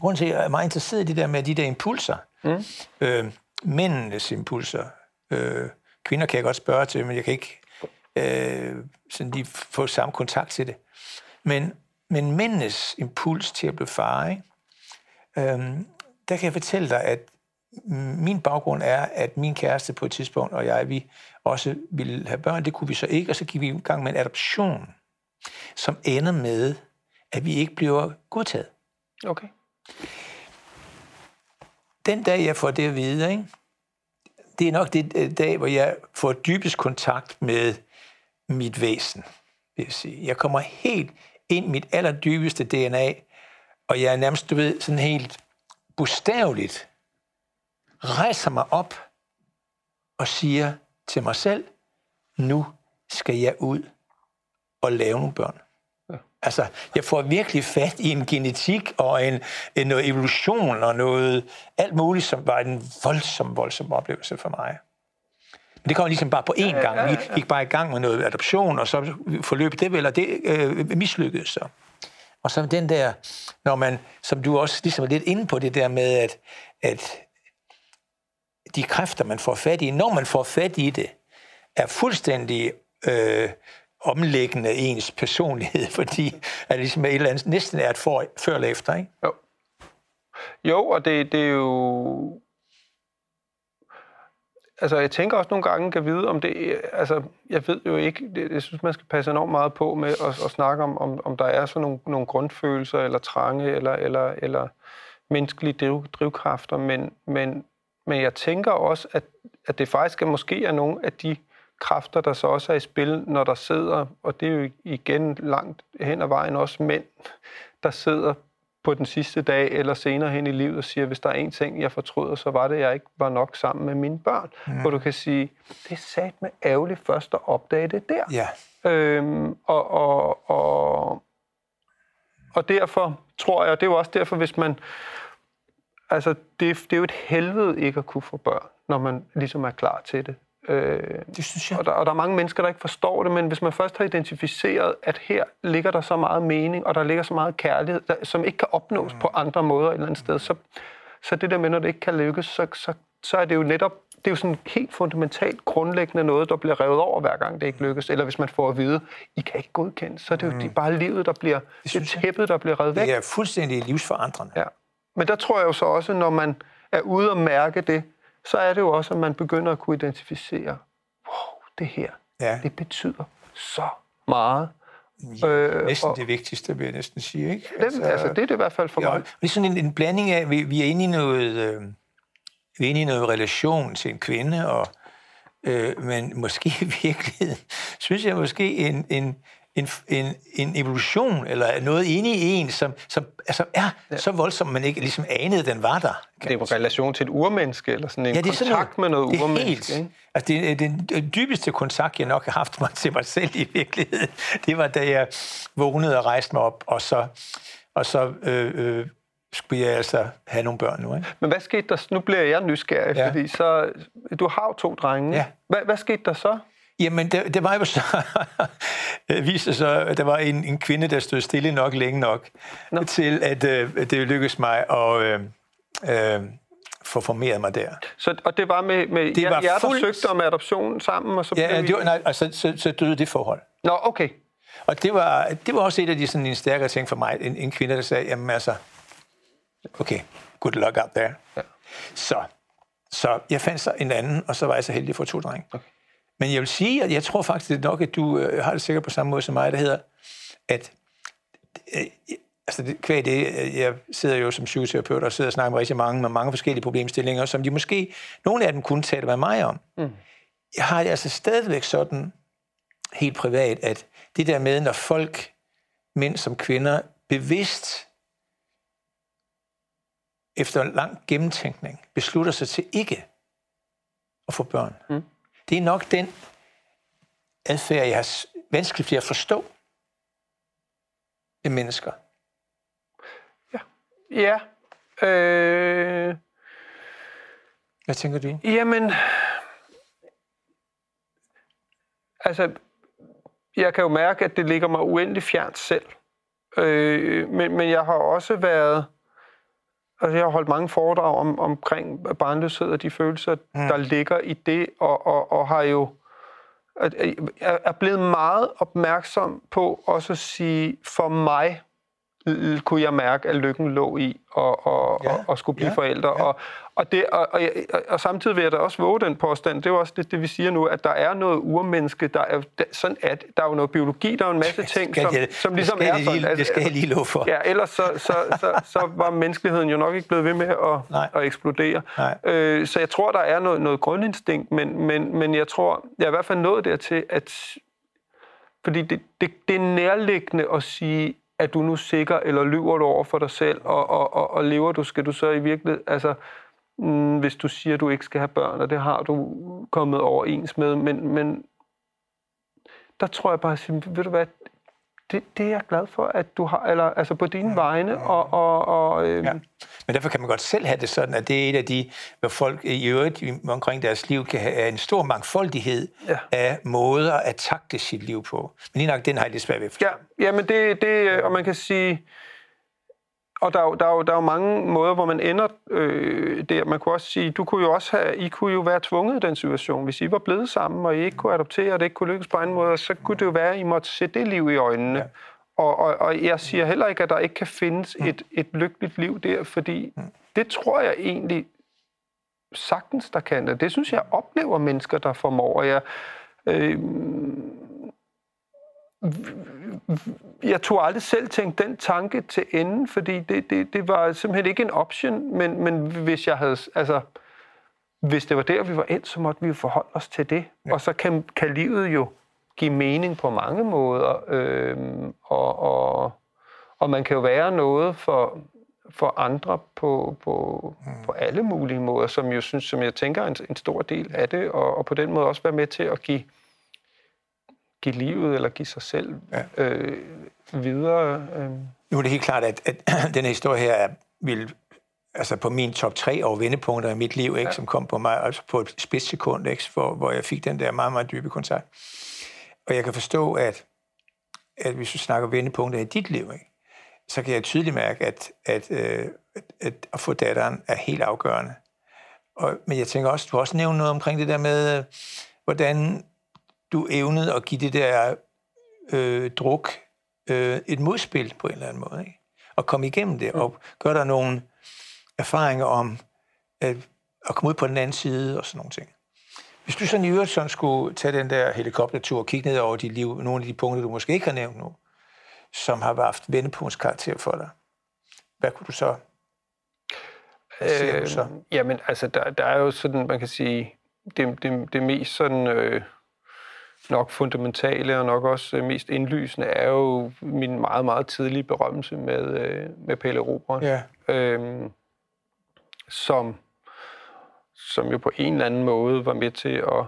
Grunden til, at jeg er meget interesseret i det der med de der impulser, mm. øh, mændenes impulser, øh, kvinder kan jeg godt spørge til, men jeg kan ikke øh, sådan lige få samme kontakt til det. Men, men mændenes impuls til at blive far, ikke? Øh, der kan jeg fortælle dig, at min baggrund er, at min kæreste på et tidspunkt og jeg, vi også ville have børn. Det kunne vi så ikke, og så gik vi i gang med en adoption, som ender med, at vi ikke bliver godtaget. Okay. Den dag, jeg får det at vide, ikke? det er nok det øh, dag, hvor jeg får dybest kontakt med mit væsen. Vil jeg, sige. jeg kommer helt ind i mit allerdybeste DNA, og jeg er nærmest, du ved, sådan helt bogstaveligt rejser mig op og siger til mig selv, nu skal jeg ud og lave nogle børn. Ja. Altså, jeg får virkelig fat i en genetik og en, en noget evolution og noget alt muligt, som var en voldsom, voldsom oplevelse for mig. Men det kom ligesom bare på én gang. Vi gik bare i gang med noget adoption, og så forløb det vel, og det øh, mislykkedes så. Og så den der, når man, som du også ligesom er lidt inde på det der med, at, at de kræfter, man får fat i, når man får fat i det, er fuldstændig øh, omlæggende ens personlighed, fordi at det ligesom et eller andet, næsten er et for, før eller efter, ikke? Jo. Jo, og det, det er jo... Altså, jeg tænker også nogle gange, kan vide, om det... Altså, jeg ved jo ikke... Det, jeg synes, man skal passe enormt meget på med at, at snakke om, om, om der er sådan nogle, nogle grundfølelser, eller trange, eller, eller, eller menneskelige driv, drivkræfter, men, men men jeg tænker også, at, at det faktisk er, måske er nogle af de kræfter, der så også er i spil, når der sidder, og det er jo igen langt hen ad vejen også mænd, der sidder på den sidste dag eller senere hen i livet og siger, hvis der er en ting, jeg fortryder, så var det, at jeg ikke var nok sammen med mine børn. Mm. Hvor du kan sige, det er sat med ærgerligt først at opdage det der. Ja. Øhm, og, og, og, og derfor tror jeg, og det er jo også derfor, hvis man altså, det, det er jo et helvede ikke at kunne få børn, når man ligesom er klar til det. Øh, det synes jeg. Og der, og der er mange mennesker, der ikke forstår det, men hvis man først har identificeret, at her ligger der så meget mening, og der ligger så meget kærlighed, der, som ikke kan opnås mm. på andre måder et eller andet sted, så, så det der med, når det ikke kan lykkes, så, så, så er det jo netop det er jo sådan helt fundamentalt grundlæggende noget, der bliver revet over, hver gang det ikke lykkes. Eller hvis man får at vide, I kan ikke godkende, så er det jo mm. bare livet, der bliver, det, det tæppet, der bliver revet væk. Det er fuldstændig livsforandrende. Ja. Men der tror jeg jo så også, når man er ude og mærke det, så er det jo også, at man begynder at kunne identificere, wow, det her, ja. det betyder så meget. Ja, øh, næsten og, det vigtigste, vil jeg næsten sige. Ikke? Altså, altså, det er det i hvert fald for ja, mig. Det er sådan en, en blanding af, vi, vi er inde i noget, øh, vi er inde i noget relation til en kvinde, og, Øh, men måske i virkeligheden, synes jeg måske en, en, en, en, en evolution, eller noget inde i en, som, som altså er ja. så voldsom, man ikke ligesom anede, den var der. Det er jo relation til et urmenneske, eller sådan en ja, det er kontakt sådan noget, med noget det er urmenneske. Helt, altså det, det, den dybeste kontakt, jeg nok har haft mig til mig selv i virkeligheden, det var, da jeg vågnede og rejste mig op, og så, og så øh, øh, skulle jeg altså have nogle børn nu. Ikke? Men hvad skete der? Nu bliver jeg nysgerrig, ja. fordi så, du har jo to drenge. Ja. Hvad, hvad skete der så? Jamen, det, det var jo så... viste sig, at der var en, en kvinde, der stod stille nok længe nok, Nå. til at, øh, det lykkedes mig at øh, øh, få formeret mig der. Så, og det var med, med det jer, var jer, der fuld... søgte om adoption sammen? Og så ja, det var, nej, altså, så, så døde det forhold. Nå, okay. Og det var, det var også et af de sådan, en stærkere ting for mig. En, en kvinde, der sagde, jamen altså, okay, good luck out there. Ja. Så, så jeg fandt så en anden, og så var jeg så heldig få to drenge. Okay. Men jeg vil sige, at jeg tror faktisk nok, at du øh, har det sikkert på samme måde som mig, der hedder, at øh, altså det, kvæg det, øh, jeg sidder jo som psykoterapeut og sidder og snakker med rigtig mange med mange forskellige problemstillinger, som de måske, nogle af dem kunne tale med mig om. Mm. Jeg har det altså stadigvæk sådan, helt privat, at det der med, når folk, mænd som kvinder, bevidst efter en lang gennemtænkning beslutter sig til ikke at få børn. Mm. Det er nok den adfærd, jeg har vanskeligt ved at forstå ved mennesker. Ja. Ja. Øh... Hvad tænker du? Jamen, altså, jeg kan jo mærke, at det ligger mig uendelig fjernt selv. Øh, men, men jeg har også været Altså, jeg har holdt mange foredrag om, omkring barnløshed og de følelser, mm. der ligger i det, og, og, og har jo er blevet meget opmærksom på også at sige, for mig kunne jeg mærke, at lykken lå i at, og, ja. og, og skulle blive ja. forældre. Ja. Og, og, det, og, og, og samtidig vil jeg da også våge den påstand, det er jo også det, det vi siger nu, at der er noget urmenneske, der er, sådan at, der er jo noget biologi, der er jo en masse ting, som, jeg, som ligesom er sådan. Lige, det skal jeg lige love for. Ja, ellers så, så, så, så var menneskeligheden jo nok ikke blevet ved med at, at eksplodere. Nej. Øh, så jeg tror, der er noget, noget grundinstinkt, men, men, men jeg tror, jeg er i hvert fald nået dertil, at fordi det, det, det er nærliggende at sige, er du nu sikker, eller lyver du over for dig selv, og, og, og, og lever du, skal du så i virkeligheden, altså, mm, hvis du siger, at du ikke skal have børn, og det har du kommet overens med, men, men der tror jeg bare, at ved du hvad, det, det er jeg glad for, at du har, eller altså på dine vegne, og... og, og øh... ja. Men derfor kan man godt selv have det sådan, at det er et af de, hvor folk i øvrigt omkring deres liv kan have en stor mangfoldighed ja. af måder at takte sit liv på. Men lige nok, den har jeg lidt svært ved Ja, ja men det, det, og man kan sige, og der er, jo, der, er jo, der er jo mange måder, hvor man ender øh, der. Man kunne også sige, du kunne jo også have, I kunne jo være tvunget i den situation. Hvis I var blevet sammen, og I ikke kunne adoptere, og det ikke kunne lykkes på anden måde, så kunne det jo være, at I måtte se det liv i øjnene. Ja. Og, og, og jeg siger heller ikke, at der ikke kan findes mm. et, et lykkeligt liv der, fordi mm. det tror jeg egentlig sagtens, der kan det. Det synes jeg oplever mennesker, der formår. Jeg, øh, jeg tog aldrig selv tænkt den tanke til ende, fordi det, det, det var simpelthen ikke en option, men, men hvis jeg havde, altså, hvis det var der, vi var endt, så måtte vi jo forholde os til det. Ja. Og så kan, kan livet jo give mening på mange måder, øhm, og, og, og man kan jo være noget for, for andre på, på, mm. på alle mulige måder, som jo synes, som jeg tænker er en, en stor del af det, og, og på den måde også være med til at give give livet eller give sig selv ja. øh, videre. Øh. Nu er det helt klart, at, at den her historie her vil altså på min top 3 over vendepunkter i mit liv, ikke, ja. som kom på mig altså på et spidssekund, ikke, hvor, hvor jeg fik den der meget, meget dybe kontakt. Og jeg kan forstå, at, at hvis du snakker vendepunkter i dit liv, ikke, så kan jeg tydeligt mærke, at, at, øh, at, at at få datteren er helt afgørende. Og, men jeg tænker også, du har også nævnt noget omkring det der med, øh, hvordan du evnede at give det der øh, druk øh, et modspil på en eller anden måde. Ikke? Og komme igennem det, mm. og gøre der nogle erfaringer om at, at komme ud på den anden side og sådan nogle ting. Hvis du sådan i øvrigt sådan skulle tage den der helikoptertur og kigge ned over dit liv, nogle af de punkter, du måske ikke har nævnt nu, som har haft vendepunktskarakter for dig, hvad kunne du så øh? Jamen, altså, der, der er jo sådan, man kan sige, det, det, det mest sådan... Øh, nok fundamentale og nok også øh, mest indlysende er jo min meget, meget tidlige berømmelse med, øh, med Pelle Robert. Ja. Øhm, som, som jo på en eller anden måde var med til at,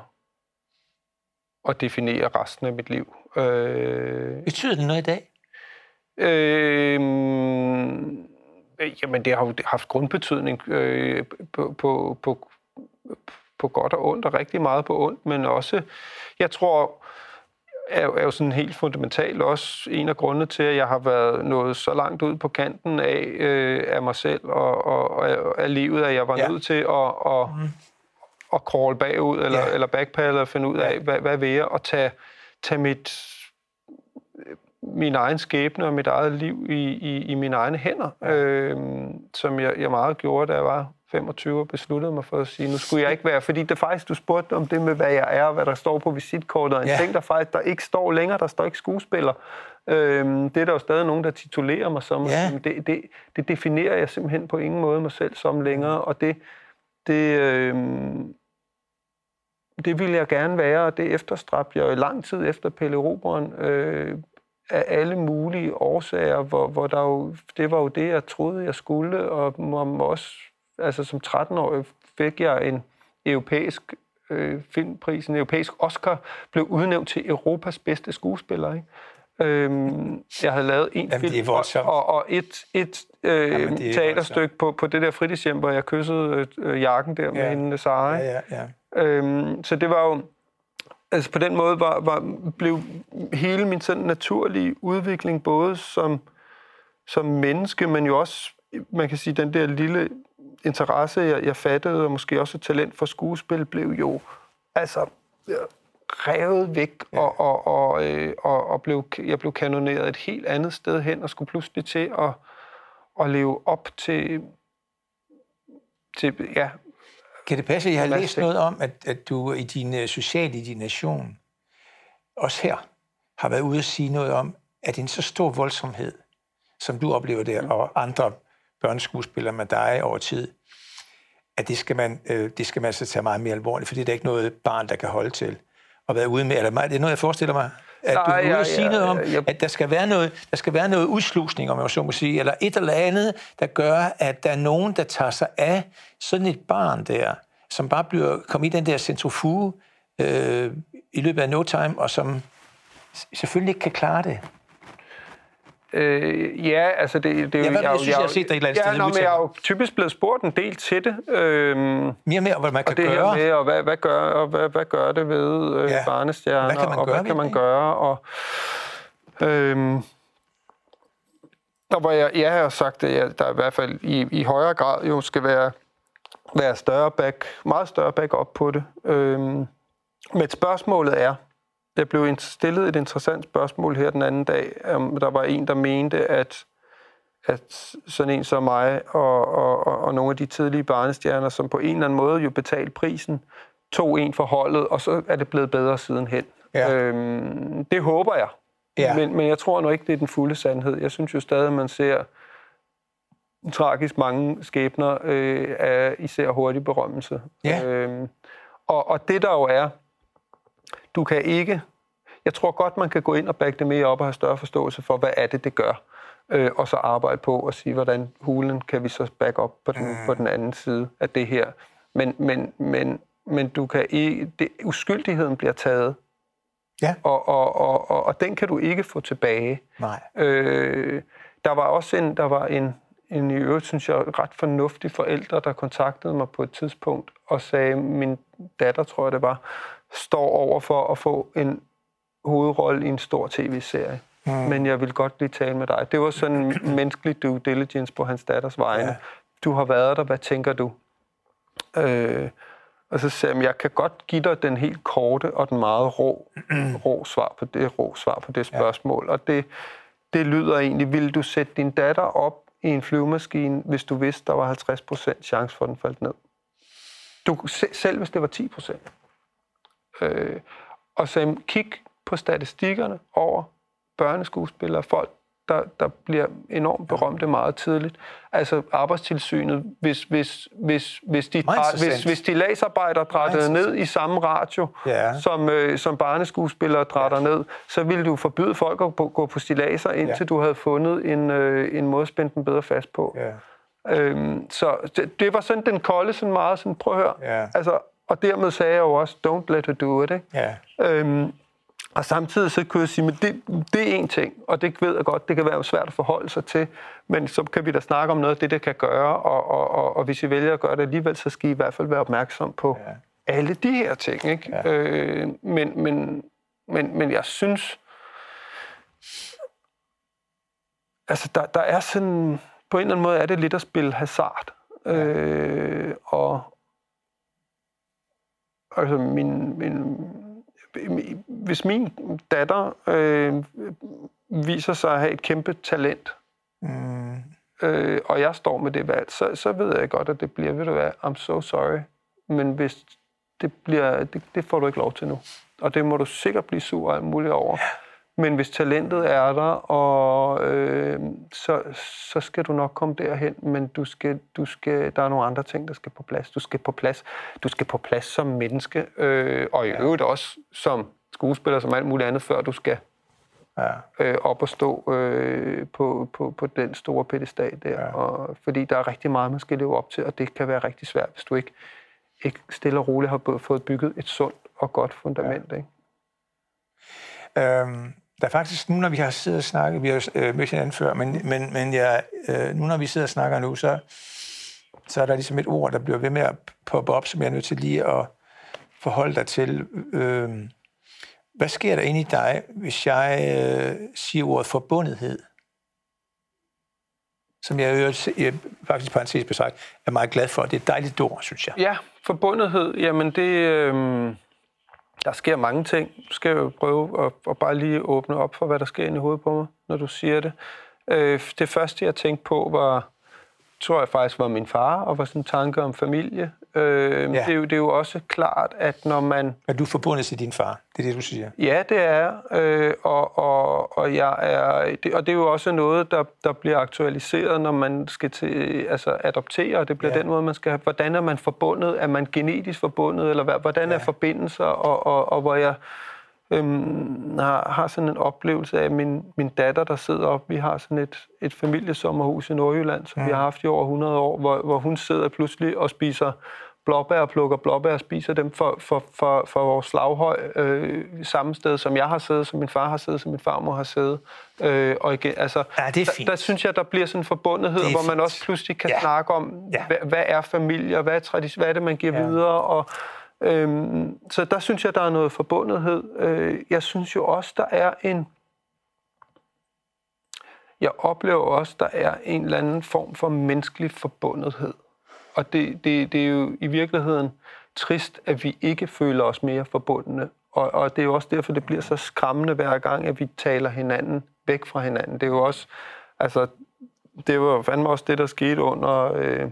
at definere resten af mit liv. Øh, Betyder det noget i dag? øh, jamen, det har jo haft grundbetydning øh, på, på, på, på godt og ondt, og rigtig meget på ondt, men også, jeg tror, er, er jo sådan helt fundamentalt også en af grundene til, at jeg har været nået så langt ud på kanten af, øh, af mig selv og, og, og af- livet, at jeg var Ja. ja. nødt til at, at, mm. at crawl bagud, eller, Ja. ja. eller backpedal og finde ud af, hvad, hvad vil jeg, og tage, tage mit, min egen skæbne og mit eget liv i, i, i mine egne hænder, øh, som jeg, jeg meget gjorde, da jeg var 25 og besluttede mig for at sige, nu skulle jeg ikke være, fordi det faktisk, du spurgte om det med, hvad jeg er, hvad der står på visitkortet, og en Ja. ting, der faktisk der ikke står længere, der står ikke skuespiller. Øh, det er der jo stadig nogen, der titulerer mig som. Ja. Det, det, det definerer jeg simpelthen på ingen måde mig selv som længere, og det, det, øh, det ville jeg gerne være, og det efterstræbte jeg jo lang tid efter Pelle Roberen, øh, af alle mulige årsager, hvor, hvor der jo, det var jo det, jeg troede, jeg skulle, og om også, altså som 13-årig fik jeg en europæisk øh, filmpris, en europæisk Oscar, blev udnævnt til Europas bedste skuespiller, ikke? Øhm, jeg havde lavet en Jamen, film voldsomt. og, og et, et øh, Jamen, er teaterstykke på, på det der fritidshjem, hvor jeg kyssede øh, jakken der med Ja. hende, Sara. Ja, ja, ja. Øhm, så det var jo... Altså på den måde var, var, blev hele min sådan naturlige udvikling, både som, som menneske, men jo også, man kan sige, den der lille interesse, jeg, jeg fattede, og måske også et talent for skuespil, blev jo altså revet væk, ja. og, og, og, øh, og, og blev, jeg blev kanoneret et helt andet sted hen, og skulle pludselig til at, at leve op til, til ja, Kan det passe, at jeg har læst noget om, at, at du i din øh, sociale indignation, også her, har været ude at sige noget om, at en så stor voldsomhed, som du oplever der, og andre børneskuespillere med dig over tid, at det skal man, øh, det skal man altså tage meget mere alvorligt, for det er der ikke noget barn, der kan holde til. Og være ude med, eller det er noget, jeg forestiller mig, at du Nej, er ude ja, at sige ja, noget om, jeg- at der skal være noget, der skal være noget udslusning, om jeg så må sige, eller et eller andet, der gør, at der er nogen, der tager sig af sådan et barn der, som bare bliver kommet i den der centrifuge øh, i løbet af no time, og som selvfølgelig ikke kan klare det. Øh, ja, altså det, det er Ja, jo... hvad- jeg jo- synes, jeg har er jo- set dig et eller andet ja, sted nå, men jeg er jo typisk blevet spurgt en del til det. Øhm, Mere og mere, hvad man kan og det gøre. her med, og hvad, hvad, gør, og hvad, hvad gør det ved øh, Ja. ja. barnestjerner, Hvad kan man og gøre hvad kan man det? gøre, og... Øhm, og hvor jeg, jeg har sagt, at jeg, der i hvert fald i, i højere grad jo skal være, være større back, meget større back op på det. Øhm, men spørgsmålet er, der blev stillet et interessant spørgsmål her den anden dag. Um, der var en, der mente, at, at sådan en som mig og, og, og, og nogle af de tidlige barnestjerner, som på en eller anden måde jo betalte prisen, tog en for holdet, og så er det blevet bedre sidenhen. Ja. Øhm, det håber jeg. Ja. Men, men jeg tror nu ikke, det er den fulde sandhed. Jeg synes jo stadig, at man ser tragisk mange skæbner øh, af især hurtig berømmelse. Ja. Øhm, og, og det der jo er, du kan ikke... Jeg tror godt, man kan gå ind og bakke det mere op og have større forståelse for, hvad er det, det gør. Øh, og så arbejde på og sige, hvordan hulen kan vi så back op på den, mm. på den anden side af det her. Men, men, men, men du kan ikke... Det, uskyldigheden bliver taget, Ja. og, og, og, og, og den kan du ikke få tilbage. Nej. Øh, der var også en, der var en, en i øvrigt, synes jeg, ret fornuftig forældre, der kontaktede mig på et tidspunkt og sagde, min datter, tror jeg det var, står over for at få en hovedrolle i en stor tv-serie. Mm. Men jeg vil godt lige tale med dig. Det var sådan en menneskelig due diligence på hans datters vegne. Ja. Du har været der, hvad tænker du? Øh, og så sagde jeg, jeg kan godt give dig den helt korte og den meget rå, rå svar på det, rå svar på det spørgsmål. Ja. Og det, det lyder egentlig, vil du sætte din datter op i en flyvemaskine, hvis du vidste, der var 50% chance for, at den faldt ned? Du, se- selv hvis det var 10%. Øh, og så kig på statistikkerne over børneskuespillere, folk, der, der bliver enormt berømte meget tidligt. Altså arbejdstilsynet, hvis, hvis, hvis, hvis, de, hvis, hvis de lagsarbejder drættede ned i samme radio, Ja. som, øh, som barneskuespillere drætter ned, så ville du forbyde folk at på- gå på stilaser, indtil Ja. du havde fundet en, øh, en måde at spænde dem bedre fast på. Ja. Øhm, så det, det var sådan den kolde, sådan meget sådan, prøv at høre. Ja. Altså, og dermed sagde jeg jo også, don't let her do it, ikke? Ja. Øhm, og samtidig så kunne jeg sige, at det, det er en ting, og det ved jeg godt, det kan være svært at forholde sig til, men så kan vi da snakke om noget af det, det kan gøre, og, og, og, og hvis I vælger at gøre det alligevel, så skal I i hvert fald være opmærksom på Ja. ja. alle de her ting. Ikke? Ja. Ja. Øh, men, men, men, men jeg synes, altså der, der er sådan, på en eller anden måde er det lidt at spille hasard. Øh, og altså min, min, hvis min datter øh, viser sig at have et kæmpe talent, Mm. øh, og jeg står med det valg, så, så ved jeg godt, at det bliver, ved du hvad, I'm so sorry, men hvis det bliver, det, det får du ikke lov til nu. Og det må du sikkert blive sur og alt muligt over. Men hvis talentet er der, og øh, så, så skal du nok komme derhen, men du skal, du skal, der er nogle andre ting, der skal på plads. Du skal på plads, du skal på plads som menneske, øh, og i øvrigt også som skuespiller, som alt muligt andet, før du skal Ja. øh, op og stå øh, på, på, på den store pedestal der. Ja. Og, fordi der er rigtig meget, man skal leve op til, og det kan være rigtig svært, hvis du ikke, ikke stille og roligt har både fået bygget et sundt og godt fundament. Ja. Ikke? Øhm, der er faktisk, nu når vi har siddet og snakket, vi har øh, mødt hinanden før, men, men, men jeg, øh, nu når vi sidder og snakker nu, så, så er der ligesom et ord, der bliver ved med at poppe op, som jeg er nødt til lige at forholde dig til. Øh, hvad sker der inde i dig, hvis jeg øh, siger ordet forbundethed? Som jeg, øvrigt, jeg faktisk parentes besagt, er meget glad for. Det er et dejligt ord, synes jeg. Ja, forbundethed, jamen det... Øh, der sker mange ting. Du skal jo prøve at, at bare lige åbne op for, hvad der sker inde i hovedet på mig, når du siger det. Øh, det første, jeg tænkte på, var, tror jeg faktisk var min far, og var sådan en tanke om familie. Øh, Ja. det, er jo, det er jo også klart, at når man... Er du forbundet til din far? Det er det, du siger. Ja, det er øh, og, og, og, jeg er, det, og det er jo også noget, der, der bliver aktualiseret, når man skal til, altså adoptere, og det bliver Ja. den måde, man skal have. Hvordan er man forbundet? Er man genetisk forbundet, eller hvad, hvordan Ja. er forbindelser? Og, og, og hvor jeg øhm, har, har sådan en oplevelse af min, min datter, der sidder op. Vi har sådan et, et familiesommerhus i Nordjylland, som mm. vi har haft i over 100 år, hvor, hvor hun sidder pludselig og spiser blåbær og plukker blåbær og spiser dem for, for, for, for vores slaghøj øh, samme sted, som jeg har siddet, som min far har siddet, som min farmor har siddet. Øh, og igen, altså, Ja, det er fint. Der, der synes jeg, der bliver sådan en forbundethed, Det hvor man også pludselig kan Ja. ja. snakke om, Ja. ja. hvad, hvad er familie, og hvad er, hvad er det, man giver Ja. ja. videre, og Øhm, så der synes jeg, der er noget forbundethed. Øh, jeg synes jo også, der er en... Jeg oplever også, der er en eller anden form for menneskelig forbundethed. Og det, det, det er jo i virkeligheden trist, at vi ikke føler os mere forbundne. Og, og det er jo også derfor, det bliver så skræmmende hver gang, at vi taler hinanden væk fra hinanden. Det er jo også... Altså, det var fandme også det, der skete under, øh,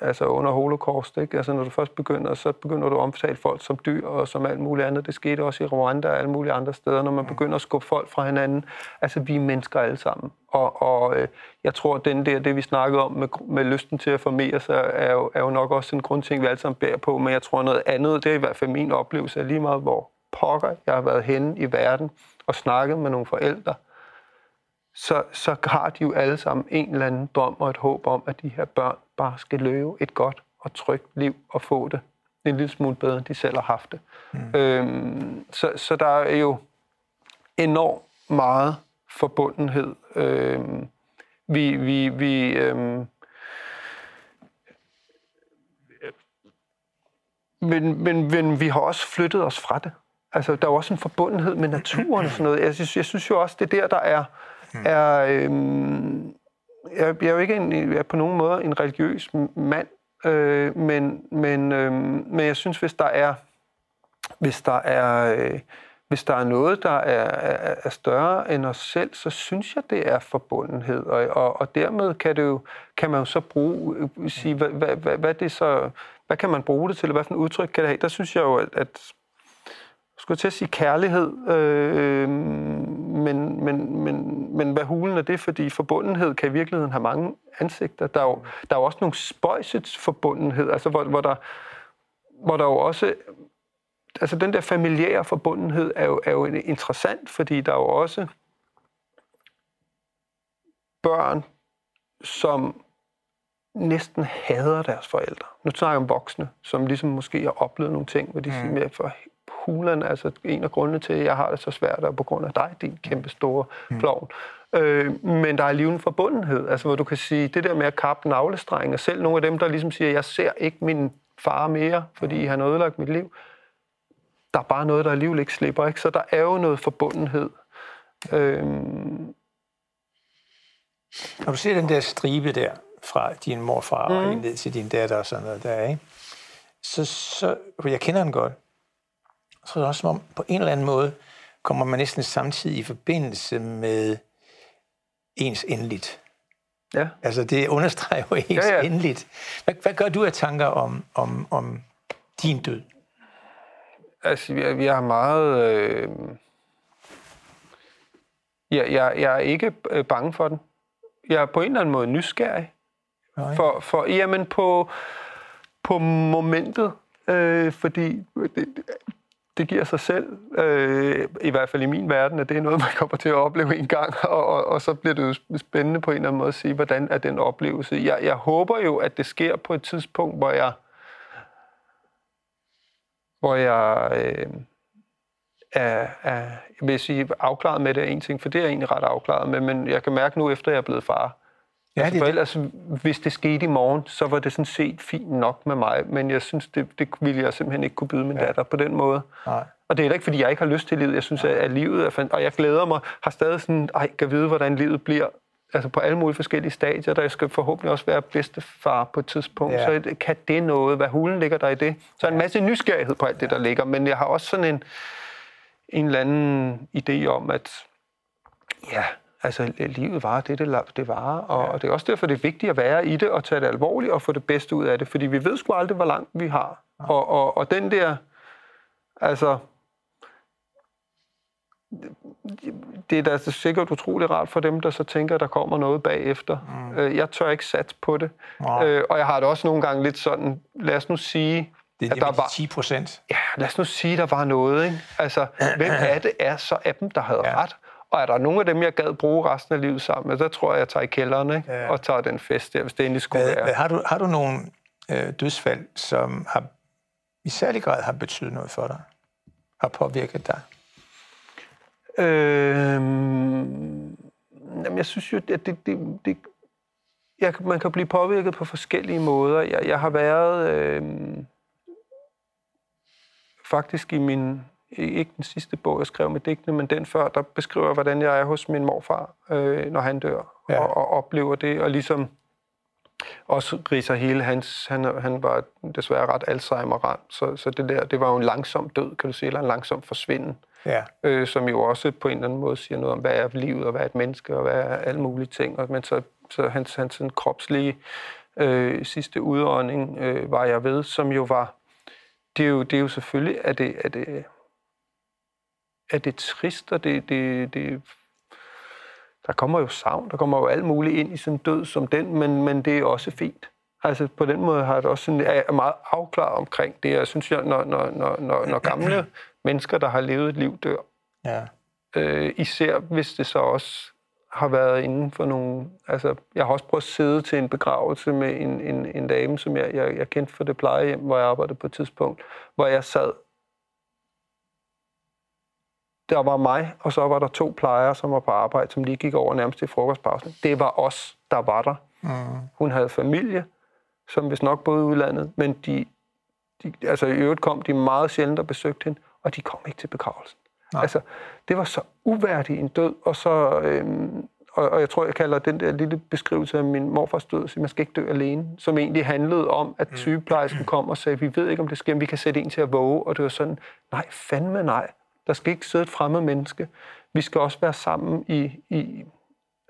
altså under holocaust. Ikke? Altså, når du først begynder, så begynder du at omtale folk som dyr og som alt muligt andet. Det skete også i Rwanda og alle mulige andre steder, når man begynder at skubbe folk fra hinanden. Altså, vi er mennesker alle sammen. Og, og øh, jeg tror, at den der, det vi snakkede om med, med lysten til at formere sig, er jo, er jo nok også en grundting, vi alle sammen bærer på. Men jeg tror, noget andet, det er i hvert fald min oplevelse lige meget, hvor pokker jeg har været henne i verden og snakket med nogle forældre, så, så har de jo alle sammen en eller anden drøm og et håb om, at de her børn bare skal leve et godt og trygt liv og få det en lille smule bedre, end de selv har haft det. Mm. Øhm, så, så der er jo enormt meget forbundenhed. Øhm, vi, vi, vi, øhm, men, men, men vi har også flyttet os fra det. Altså, der er jo også en forbundenhed med naturen og sådan noget. Jeg synes, jeg synes jo også, det er der, der er... er øhm, jeg, jeg er jo ikke en, jeg er på nogen måde en religiøs mand, øh, men, men, øh, men jeg synes, hvis der er, hvis der er, øh, hvis der er noget, der er, er, er større end os selv, så synes jeg, det er forbundenhed. Og, og, og dermed kan, det jo, kan man jo så bruge, øh, sige, hvad, hvad, hvad, hvad, det så, hvad kan man bruge det til, og hvad for en udtryk kan det have? Der synes jeg jo, at, at skulle jeg til at sige kærlighed, øh, øh men, men, men, men hvad hulen er det? Fordi forbundenhed kan i virkeligheden have mange ansigter. Der er jo, der er jo også nogle spøjsets forbundenhed, altså hvor, hvor, der, hvor der jo også... Altså den der familiære forbundenhed er jo, er jo interessant, fordi der er jo også børn, som næsten hader deres forældre. Nu snakker jeg om voksne, som ligesom måske har oplevet nogle ting, hvor de mm. siger, for hulen, altså en af grundene til, at jeg har det så svært, er på grund af dig, din kæmpe store mm. klovn. Øh, men der er alligevel en forbundenhed, altså hvor du kan sige, det der med at kappe navlestreng, og selv nogle af dem, der ligesom siger, jeg ser ikke min far mere, fordi han har ødelagt mit liv, der er bare noget, der alligevel ikke slipper, ikke? Så der er jo noget forbundenhed. Øh, Når du ser den der stribe der, fra din morfar mm. og ned til din datter og sådan noget der, ikke? Så, så, jeg kender den godt, så er det også som om, på en eller anden måde, kommer man næsten samtidig i forbindelse med ens endeligt. Ja. Altså, det understreger jo ens ja, ja. endeligt. Hvad, hvad gør du af tanker om, om, om din død? Altså, vi, vi har meget... Øh... Jeg, jeg, jeg er ikke øh, bange for den. Jeg er på en eller anden måde nysgerrig. Nej. For, for jamen, på, på momentet. Øh, fordi det, det giver sig selv, øh, i hvert fald i min verden, at det er noget, man kommer til at opleve en gang, og, og, og så bliver det jo spændende på en eller anden måde at sige, hvordan er den oplevelse. Jeg, jeg håber jo, at det sker på et tidspunkt, hvor jeg, hvor jeg øh, er, er, vil sige, afklaret med det er en ting, for det er jeg egentlig ret afklaret med, men jeg kan mærke nu, efter jeg er blevet far, Ja, altså, det, for ellers, hvis det skete i morgen, så var det sådan set fint nok med mig, men jeg synes, det, det ville jeg simpelthen ikke kunne byde min ja. datter på den måde. Nej. Og det er ikke, fordi jeg ikke har lyst til livet. Jeg synes, at, at livet er fandt, og jeg glæder mig, har stadig sådan, ej, kan vide, hvordan livet bliver altså på alle mulige forskellige stadier, der skal forhåbentlig også være bedstefar på et tidspunkt. Ja. Så kan det noget? Hvad hulen ligger der i det? Så en masse nysgerrighed på alt det, der ligger, men jeg har også sådan en, en eller anden idé om, at ja, Altså, livet var det, det, det var, og, ja. og det er også derfor, det er vigtigt at være i det og tage det alvorligt og få det bedste ud af det, fordi vi ved sgu aldrig, hvor langt vi har. Ja. Og, og, og den der, altså, det er da sikkert utrolig rart for dem, der så tænker, at der kommer noget bagefter. Mm. Øh, jeg tør ikke sats på det. Ja. Øh, og jeg har det også nogle gange lidt sådan, lad os nu sige, det er at der var 10 procent. Ja, lad os nu sige, der var noget. Ikke? Altså, hvem af det er så af dem, der havde ja. ret? Og er der nogen af dem, jeg gad bruge resten af livet sammen med, så tror jeg, jeg tager i kælderen ikke? Ja. og tager den fest der, hvis det endelig skulle Hvad, være. Har du, har du nogle øh, dødsfald, som har, i særlig grad har betydet noget for dig? Har påvirket dig? Øhm, jamen, jeg synes jo, at det, det, det, jeg, man kan blive påvirket på forskellige måder. Jeg, jeg har været øh, faktisk i min ikke den sidste bog, jeg skrev med digtene, men den før, der beskriver hvordan jeg er hos min morfar, øh, når han dør, ja. og, og oplever det, og ligesom også riser hele hans, han, han var desværre ret Alzheimer-ramt, så, så det der, det var jo en langsom død, kan du sige, eller en langsom forsvinden, ja. øh, som jo også på en eller anden måde siger noget om, hvad er livet, og hvad er et menneske, og hvad er alle mulige ting, og, men så, så hans, hans sådan kropslige øh, sidste udånding øh, var jeg ved, som jo var, det er jo, det er jo selvfølgelig, at det, at det er det trist, og det, det, det, der kommer jo savn, der kommer jo alt muligt ind i sådan en død som den, men, men det er også fint. Altså på den måde har jeg også sådan, er jeg meget afklaret omkring det. Jeg synes, jeg, når, når, når, når, når gamle mennesker, der har levet et liv, dør, ja. øh, især hvis det så også har været inden for nogle... Altså, jeg har også prøvet at sidde til en begravelse med en, en, en dame, som jeg, jeg, jeg kendte for det plejehjem, hvor jeg arbejdede på et tidspunkt, hvor jeg sad der var mig, og så var der to plejere, som var på arbejde, som lige gik over nærmest i frokostpausen. Det var os, der var der. Mm. Hun havde familie, som hvis nok boede i udlandet, men de, de, altså i øvrigt kom de meget sjældent og besøgte hende, og de kom ikke til begravelsen. Nej. Altså, det var så uværdig en død, og så, øhm, og, og jeg tror, jeg kalder den der lille beskrivelse af min morfars død, at man skal ikke dø alene, som egentlig handlede om, at mm. sygeplejersken kom og sagde, vi ved ikke, om det sker, vi kan sætte en til at våge, og det var sådan, nej, fandme nej. Der skal ikke sidde et fremmed menneske. Vi skal også være sammen i... i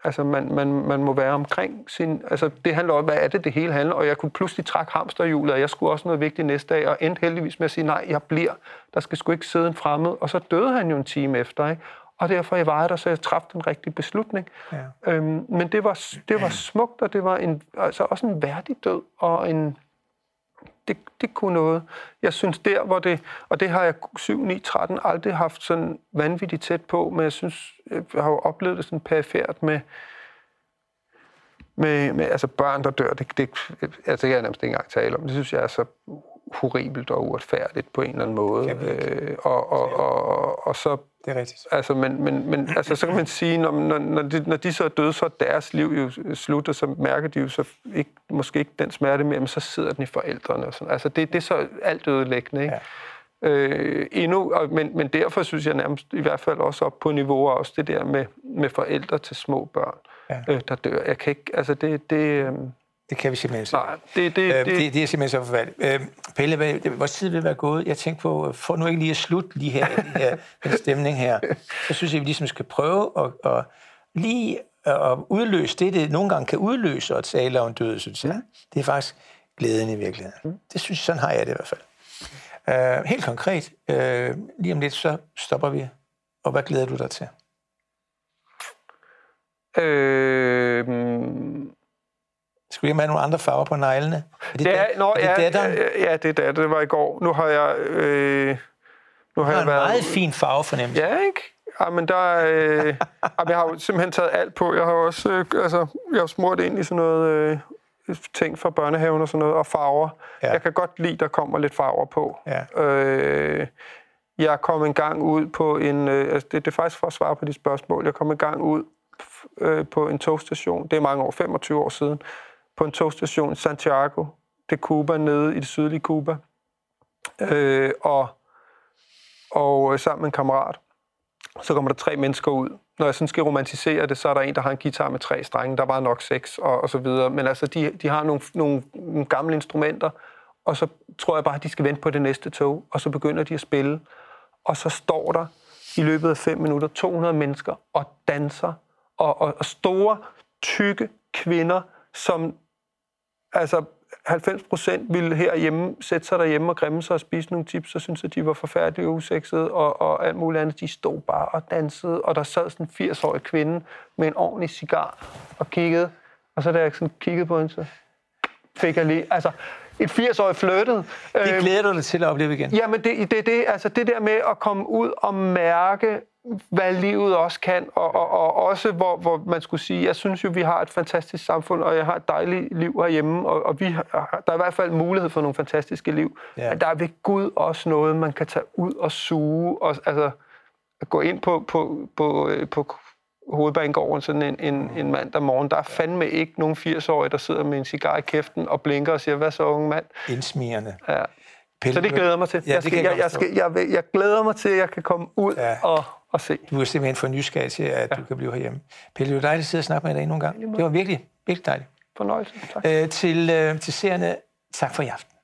altså, man, man, man må være omkring sin... Altså, det handler om, hvad er det, det hele handler Og jeg kunne pludselig trække hamsterhjulet, og jeg skulle også noget vigtigt næste dag, og endte heldigvis med at sige, nej, jeg bliver. Der skal sgu ikke sidde en fremmed. Og så døde han jo en time efter, ikke? og derfor jeg var der, så jeg træffede den rigtige beslutning. Ja. Øhm, men det var, det var smukt, og det var en, altså også en værdig død, og en, det, det kunne noget. Jeg synes der, hvor det, og det har jeg 7, 9, 13 aldrig haft sådan vanvittigt tæt på, men jeg synes, jeg har jo oplevet det sådan perifært med, med, med altså børn, der dør. Det, det, altså, jeg kan jeg nærmest ikke engang tale om. Det synes jeg er så horribelt og uretfærdigt på en eller anden måde. Øh, og, og, og, og, og så Det er rigtigt. Altså, men, men, men altså, så kan man sige, når, når, når, de, når de så er døde, så er deres liv jo slut, og så mærker de jo så ikke, måske ikke den smerte mere, men så sidder den i forældrene. Og sådan. Altså, det, det er så alt ødelæggende, ikke? Ja. Øh, endnu, og, men, men derfor synes jeg nærmest i hvert fald også op på niveau også det der med, med forældre til små børn, Ja. øh, der dør. Jeg kan ikke, altså det, det, øh, Det kan vi simpelthen ikke. nej, det, det, Øh, det, det, det er simpelthen så forfærdeligt. Øh, Pelle, hvad, det, vores tid vil være gået. Jeg tænkte på, øh, for nu ikke lige at slutte lige her, i her den stemning her, så synes jeg, at vi ligesom skal prøve at, at lige at udløse det, det nogle gange kan udløse at tale om død, synes jeg. Det er faktisk glæden i virkeligheden. Det synes jeg, sådan har jeg det i hvert fald. Uh, helt konkret, uh, lige om lidt, så stopper vi. Og hvad glæder du dig til? øh, Skal vi have nogle andre farver på neglene? Er det, Det er, dat- nå, er det ja, datteren? ja, ja, det er datter. Det var i går. Nu har jeg... Øh, nu har har jeg en været... meget fin farvefornemmelse. Ja, ikke? Ja, men der er... Øh, jeg har jo simpelthen taget alt på. Jeg har også... Øh, altså, jeg har smurt ind i sådan noget... Øh, ting fra børnehaven og sådan noget, og farver. Ja. Ja. Jeg kan godt lide, der kommer lidt farver på. Ja. Øh, jeg kom en gang ud på en... Øh, altså det, det er faktisk for at svare på de spørgsmål. Jeg kom en gang ud øh, på en togstation. Det er mange år, 25 år siden. På en togstation i Santiago de Cuba, nede i det sydlige Cuba. Øh, og, og øh, sammen med en kammerat. Så kommer der tre mennesker ud. Når jeg sådan skal romantisere det, så er der en, der har en guitar med tre strenge. Der var nok seks og, og så videre. Men altså, de, de har nogle, nogle, nogle gamle instrumenter, og så tror jeg bare, at de skal vente på det næste tog, og så begynder de at spille. Og så står der i løbet af fem minutter 200 mennesker og danser, og, og, og store, tykke kvinder, som altså 90 procent ville herhjemme sætte sig derhjemme og grimme sig og spise nogle chips, og synes at de var forfærdelige og usexede, og, og alt muligt andet. De stod bare og dansede, og der sad sådan en 80-årig kvinde med en ordentlig cigar og kiggede. Og så da jeg sådan kiggede på hende, så fik jeg lige... Altså, et 80-årig flyttede. Det glæder du dig til at opleve igen. Jamen, det, det, det, altså det der med at komme ud og mærke, hvad livet også kan, og, og, og også hvor, hvor man skulle sige, jeg synes jo, vi har et fantastisk samfund, og jeg har et dejligt liv herhjemme, og, og vi har, der er i hvert fald mulighed for nogle fantastiske liv. Ja. Ja. Men der er ved Gud også noget, man kan tage ud og suge, og altså gå ind på, på, på, øh, på hovedbanegården sådan en, en, en mandag morgen. Der er fandme ikke nogen 80-årige, der sidder med en cigar i kæften og blinker og siger, hvad så unge mand? Indsmirrende. Ja. Pelle, Så det glæder jeg mig til. Ja, jeg, skal, jeg jeg, jeg, skal, jeg, jeg glæder mig til, at jeg kan komme ud ja. og, og se. Du er simpelthen for nysgerrig til, at ja. du kan blive herhjemme. Pelle, det var dejligt at sidde og snakke med dig endnu en gang. Det var virkelig, virkelig dejligt. Fornøjelse. Tak. Øh, til, øh, til seerne, tak for i aften.